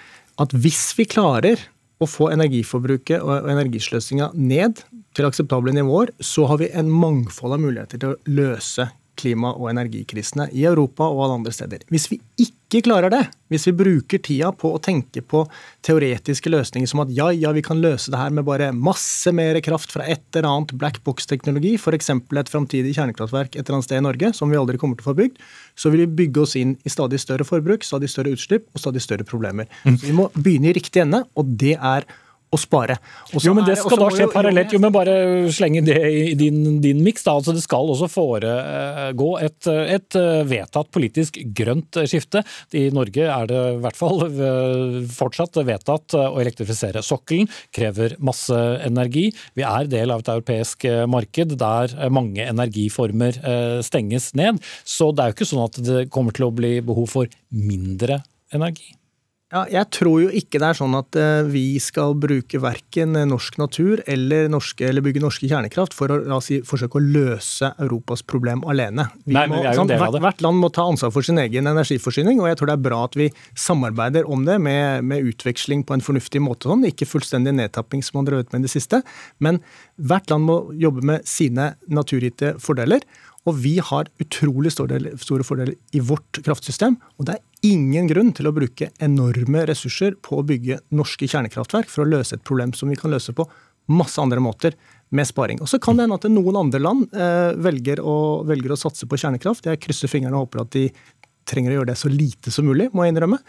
At hvis vi klarer å få energiforbruket og energisløsinga ned til akseptable nivåer, så har vi en mangfold av muligheter til å løse klima- og energikrisene i Europa og alle andre steder. Hvis vi ikke klarer det, hvis vi bruker tida på å tenke på teoretiske løsninger som at ja, ja, vi kan løse det her med bare masse mer kraft fra et eller annet black box-teknologi, f.eks. et framtidig kjernekraftverk et eller annet sted i Norge som vi aldri kommer til å få bygd, så vil vi bygge oss inn i stadig større forbruk, stadig større utslipp og stadig større problemer. Mm. Så vi må begynne i riktig ende, og det er å spare. Også jo, men Det skal da skje parallelt. Jo, men Bare slenge det i din, din miks. Altså, det skal også foregå et, et, vedtatt politisk grønt skifte. I Norge er det i hvert fall fortsatt vedtatt å elektrifisere sokkelen. Krever masse energi. Vi er del av et europeisk marked der mange energiformer stenges ned. Så det er jo ikke sånn at det kommer til å bli behov for mindre energi. Ja, jeg tror jo ikke det er sånn at uh, vi skal bruke verken norsk natur eller, norske, eller bygge norske kjernekraft for å si, forsøke å løse Europas problem alene. Nei, må, sånn, hvert, hvert, land må ta ansvar for sin egen energiforsyning, og jeg tror det er bra at vi samarbeider om det med, med utveksling på en fornuftig måte. Sånn. Ikke fullstendig nedtapping som man har drevet med i det siste, men hvert land må jobbe med sine naturgitte fordeler. Og vi har utrolig store fordeler i vårt kraftsystem. Og det er ingen grunn til å bruke enorme ressurser på å bygge norske kjernekraftverk for å løse et problem som vi kan løse på masse andre måter med sparing. Og Så kan det hende at noen andre land eh, velger, å, velger, å, satse på kjernekraft. Jeg krysser fingrene og håper at de trenger å gjøre det så lite som mulig, må jeg innrømme.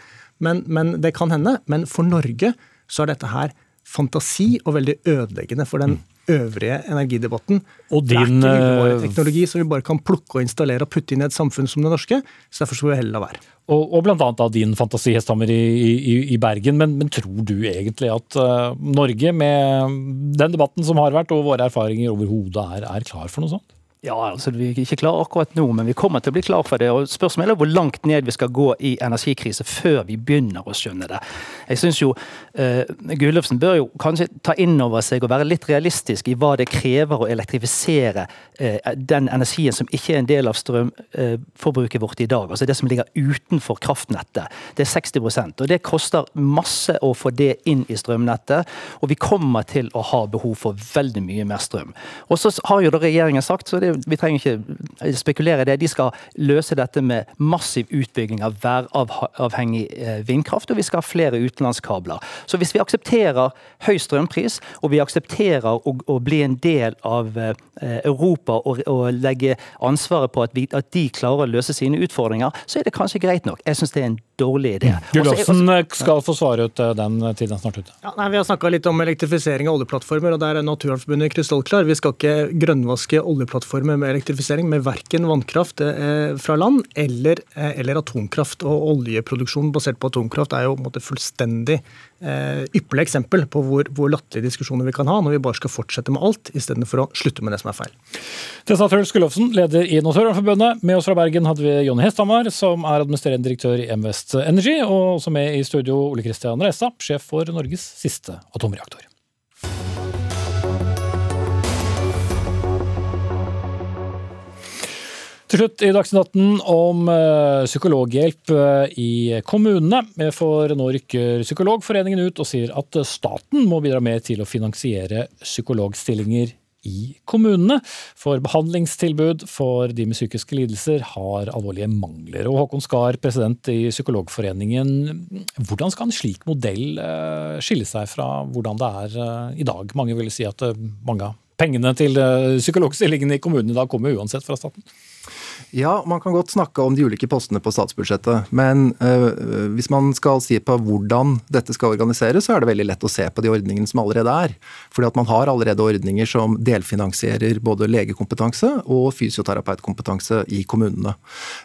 Men, men det kan hende. Men for Norge så er dette her fantasi og veldig ødeleggende for den øvrige energidebatten. Og din, det er ikke eh, teknologi som vi bare kan plukke og installere og putte inn i et samfunn som det norske. så Derfor skal vi heller la være. Og, og bl.a. av din fantasi hesthammer i, i, i, Bergen. Men, men, tror du egentlig at uh, Norge, med den debatten som har vært og våre erfaringer overhodet, er, er klar for noe sånt? Ja, altså Vi er ikke klar akkurat nå, men vi kommer til å bli klar for det. og Spørsmålet er hvor langt ned vi skal gå i energikrise før vi begynner å skjønne det. Jeg synes jo uh, Gulløfsen bør jo kanskje ta inn over seg og være litt realistisk i hva det krever å elektrifisere uh, den energien som ikke er en del av strømforbruket uh, vårt i dag. Altså det som ligger utenfor kraftnettet. Det er 60% og det koster masse å få det inn i strømnettet. Og vi kommer til å ha behov for veldig mye mer strøm. Og så har jo da regjeringen sagt, så det vi trenger ikke spekulere i det. De skal løse dette med massiv utbygging av væravhengig eh, vindkraft, og vi skal ha flere utenlandskabler. Så hvis vi aksepterer høy strømpris, og vi aksepterer å, å bli en del av eh, Europa og, og legge ansvaret på at, vi, at, de klarer å løse sine utfordringer, så er det kanskje greit nok. Jeg syns det er en dårlig idé. Mm. Gullåsen skal få svare ut eh, den tiden snart ute. Ja, nei, vi har snakka litt om elektrifisering av oljeplattformer, og der er Naturvernforbundet krystallklar. Vi skal ikke grønnvaske oljeplattformer former med elektrifisering med verken vannkraft eh, fra land eller, eh, eller, atomkraft. Og oljeproduksjon basert på atomkraft er jo på en måte fullstendig eh, ypperlig eksempel på hvor, hvor latterlige diskusjoner vi kan ha når vi bare skal fortsette med alt, istedenfor å slutte med det som er feil. Det sa Truls Gullofsen, leder i Naturvernforbundet. Med oss fra Bergen hadde vi Jonny Hesthamar, som er administrerende direktør i M-West Energy, og også med i studio Ole Kristian Reistad, sjef for Norges siste atomreaktor. Til slutt i Dagsnytt 18 om uh, psykologhjelp uh, i kommunene. For nå rykker Psykologforeningen ut og sier at staten må bidra mer til å finansiere psykologstillinger i kommunene. For behandlingstilbud for de med psykiske lidelser har alvorlige mangler. Og Håkon Skar, president i Psykologforeningen, hvordan skal en slik modell skille seg fra hvordan det er i dag? Mange vil si at mange av pengene til psykologstillingene i kommunene i dag kommer uansett fra staten. Ja, man kan godt snakke om de ulike postene på statsbudsjettet. Men øh, hvis man skal si på hvordan dette skal organiseres, så er det veldig lett å se på de ordningene som allerede er. Fordi at man har allerede ordninger som delfinansierer både legekompetanse og fysioterapeutkompetanse i kommunene.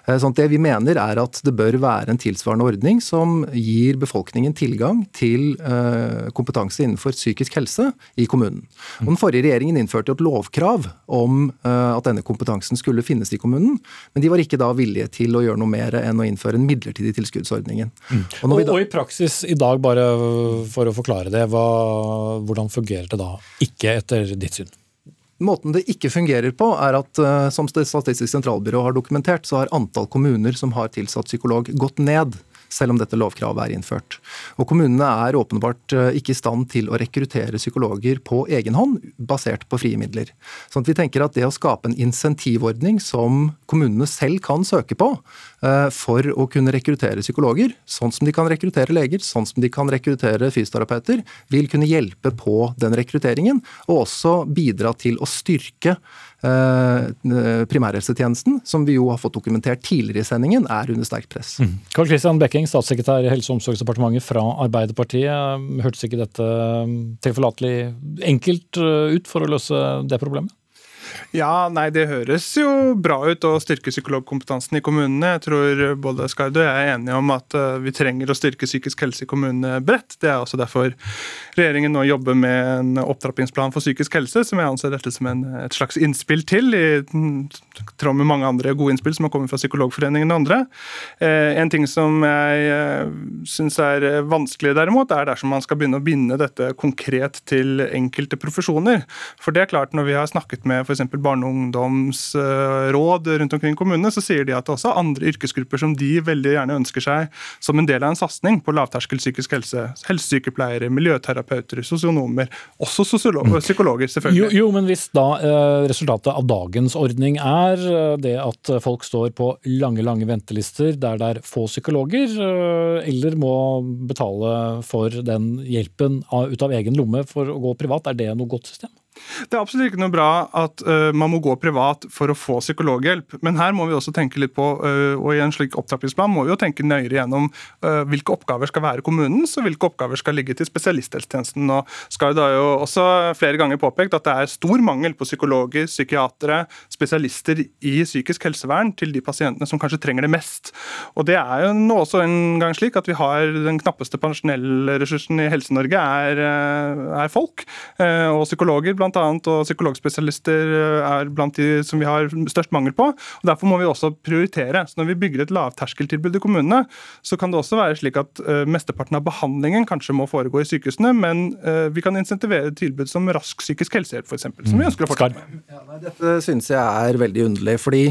Eh, sånn det vi mener er at det bør være en tilsvarende ordning som gir befolkningen tilgang til øh, kompetanse innenfor psykisk helse i kommunen. Og den forrige regjeringen innførte et lovkrav om at denne kompetansen skulle finnes i kommunen. Men de var ikke da villige til å gjøre noe mer enn å innføre en midlertidig tilskuddsordningen. Mm. Og, og, og, i praksis i dag, bare for å forklare det, hva, hvordan fungerer det da ikke etter ditt syn? Måten det ikke fungerer på, er at eh, som Statistisk sentralbyrå har dokumentert, så har antall kommuner som har tilsatt psykolog, gått ned selv om dette lovkravet er innført. Og kommunene er åpenbart eh, ikke i stand til å rekruttere psykologer på egen hånd, basert på frie midler. Sånn at vi tenker at det å skape en insentivordning som kommunene selv kan søke på, eh, for å kunne rekruttere psykologer, sånn som de kan rekruttere leger, sånn som de kan rekruttere fysioterapeuter, vil kunne hjelpe på den rekrutteringen, og også bidra til å styrke primærhelsetjenesten, som vi jo har fått dokumentert tidligere i sendingen, er under sterkt press. Mm. Karl Christian Bekking, statssekretær i Helse- og omsorgsdepartementet fra Arbeiderpartiet. Hørtes ikke dette tilforlatelig enkelt eh, ut for å løse det problemet? Ja, nei, Det høres jo bra ut å styrke psykologkompetansen i kommunene. Jeg tror både Skard og jeg er enige om at eh, vi trenger å styrke psykisk helse i kommunene bredt. Det er også derfor regjeringen nå jobber med en opptrappingsplan for psykisk helse, som jeg anser dette som en, et slags innspill til, i tråd med mange andre gode innspill som har kommet fra Psykologforeningen og andre. Eh, en ting som jeg eh, syns er vanskelig derimot, er dersom man skal begynne å binde dette konkret til enkelte profesjoner. For det er klart, når vi har snakket med for f.eks. barne- og ungdomsråd rundt omkring i kommunene, så sier de at det også er andre yrkesgrupper som de veldig gjerne ønsker seg som en del av en satsing på lavterskel psykisk helse. Helsesykepleiere, miljøterapeuter, sosionomer, også mm. psykologer, selvfølgelig. Jo, jo, men hvis da eh, resultatet av dagens ordning er eh, det at folk står på lange, lange ventelister der det er få psykologer, eh, eller må betale for den hjelpen ut av egen lomme for å gå privat, er det noe godt system? Det er absolutt ikke noe bra at uh, man må gå privat for å få psykologhjelp. Men her må vi også tenke litt på, uh, og i en slik opptrappingsplan må vi jo tenke nøyere gjennom uh, hvilke oppgaver skal være kommunens, og hvilke oppgaver skal ligge til spesialisthelsetjenesten. Og skal da jo også flere ganger påpekt at det er stor mangel på psykologer, psykiatere, spesialister i psykisk helsevern til de pasientene som kanskje trenger det mest. Og det er jo nå også en gang slik at vi har den knappeste personellressursen i Helse-Norge er, er folk, og psykologer blant bl.a. og psykologspesialister eh, er blant de som vi har størst mangel på. og Derfor må vi også prioritere. Så Når vi bygger et lavterskeltilbud i kommunene, så kan det også være slik at uh, mesteparten av behandlingen kanskje må foregå i sykehusene, men uh, vi kan insentivere tilbud som rask psykisk helsehjelp f.eks., som vi mm. ønsker å fortsette med. Ja, dette synes jeg er veldig underlig. fordi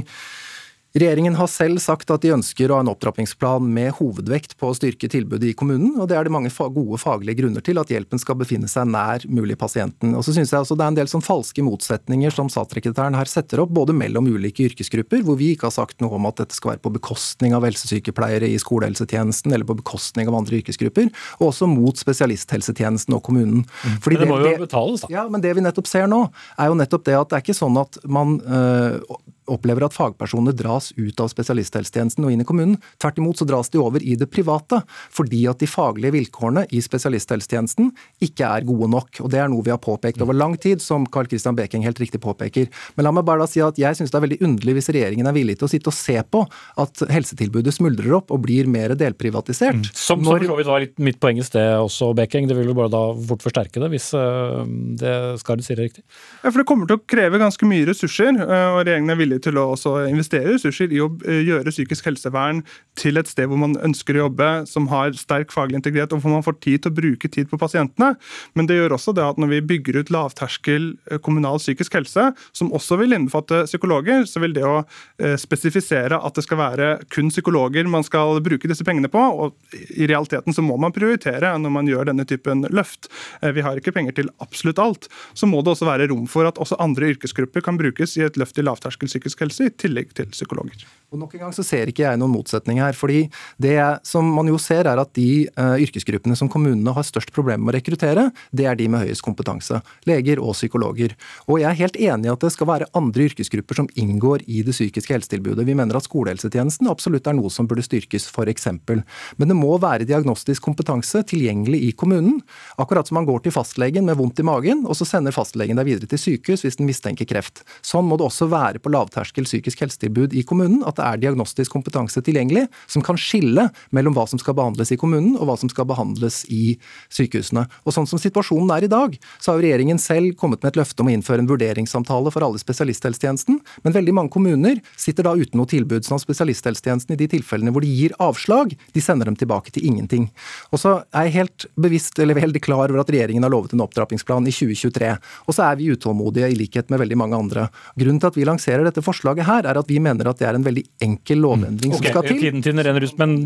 Regjeringen har selv sagt at de ønsker å ha en opptrappingsplan med hovedvekt på å styrke tilbudet i kommunen, og det er det mange gode faglige grunner til at hjelpen skal befinne seg nær mulig pasienten. Og så synes jeg også Det er en del sånn falske motsetninger som statssekretæren her setter opp, både mellom ulike yrkesgrupper, hvor vi ikke har sagt noe om at dette skal være på bekostning av helsesykepleiere i skolehelsetjenesten, eller på bekostning av andre yrkesgrupper, og også mot spesialisthelsetjenesten og kommunen. Mm. Fordi men det må jo betales, da. Ja, men det vi nettopp ser nå, er jo nettopp det at det er ikke sånn at man øh, opplever at fagpersoner dras ut av spesialisthelsetjenesten og inn i kommunen. Tvert imot så dras de over i det private, fordi at de faglige vilkårene i spesialisthelsetjenesten ikke er gode nok. Og Det er noe vi har påpekt over lang tid, som Carl Christian Beking helt riktig påpeker. Men la meg bare da si at jeg syns det er veldig underlig hvis regjeringen er villig til å sitte og se på at helsetilbudet smuldrer opp og blir mer delprivatisert. Mm. Som, som for så vidt var litt mitt poeng i sted også, Beking. Det vil jo bare da fort forsterke det, hvis uh, det skal du si det riktig. Ja, for det kommer til å kreve ganske mye ressurser, uh, og regjeringen er villig villig til å investere ressurser i å eh, gjøre psykisk helsevern til et sted hvor man ønsker å jobbe, som har sterk faglig integritet, og hvor man får tid til å bruke tid på pasientene. Men det gjør også det at når vi bygger ut lavterskel eh, kommunal psykisk helse, som også vil innbefatte psykologer, så vil det å eh, spesifisere at det skal være kun psykologer man skal bruke disse pengene på, og i realiteten så må man prioritere når man gjør denne typen løft. Vi har ikke penger til absolutt alt. Så må det også være rom for at også andre yrkesgrupper kan brukes i et løft i lavterskel psykisk helse, i tillegg til psykologer. Og nok en gang så ser ikke jeg noen motsetning her. fordi Det som man jo ser, er at de uh, yrkesgruppene som kommunene har størst problemer med å rekruttere, det er de med høyest kompetanse. Leger og psykologer. Og jeg er helt enig i at det skal være andre yrkesgrupper som inngår i det psykiske helsetilbudet. Vi mener at skolehelsetjenesten absolutt er noe som burde styrkes, f.eks. Men det må være diagnostisk kompetanse tilgjengelig i kommunen. Akkurat som man går til fastlegen med vondt i magen, og så sender fastlegen deg videre til sykehus hvis den mistenker kreft. Sånn må det også være på lavterskel psykisk helsetilbud i kommunen. at det er diagnostisk kompetanse tilgjengelig som kan skille mellom hva som skal behandles i kommunen og hva som skal behandles i sykehusene. Og sånn som situasjonen er i dag, så har jo regjeringen selv kommet med et løfte om å innføre en vurderingssamtale for alle spesialisthelsetjenesten, men veldig mange kommuner sitter da uten noe tilbud. sånn at spesialisthelsetjenesten i de tilfellene hvor de gir avslag, de sender dem tilbake til ingenting. Og så er jeg helt bevisst, eller veldig klar over at regjeringen har lovet en opptrappingsplan i 2023. Og så er vi utålmodige i likhet med veldig mange andre. Grunnen til at vi lanserer dette forslaget her, er at vi mener at det er en veldig enkel lovendring som skal til. Tiden, tynner renner ut, men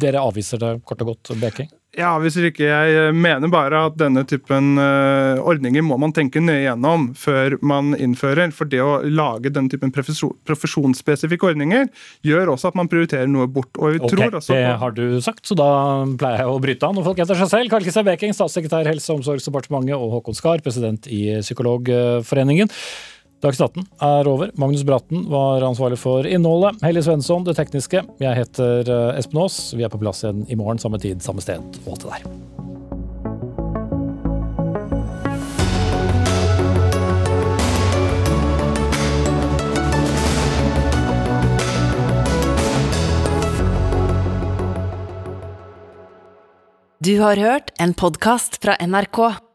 dere avviser det kort og godt, Beking? Jeg avviser ikke. Jeg eh, mener bare at denne typen uh, ordninger må man tenke nøye gjennom før man innfører. For det å lage denne typen profesjonsspesifikke ordninger gjør også at man prioriterer noe bort. Og vi Ok, tror også det har du sagt, så da pleier jeg å bryte av noen folk heter seg selv. Karl Kristian Beking, statssekretær Helse- og omsorgsdepartementet, og Håkon Skar, president i Psykologforeningen. Dagsnytt 18 er over. Magnus Bratten var ansvarlig for innholdet. Hellig Svensson det tekniske. Jeg heter eh, Espen Aas. Vi er på plass igjen i morgen, samme tid, samme sted og alt det der. Du har hørt en podkast fra NRK.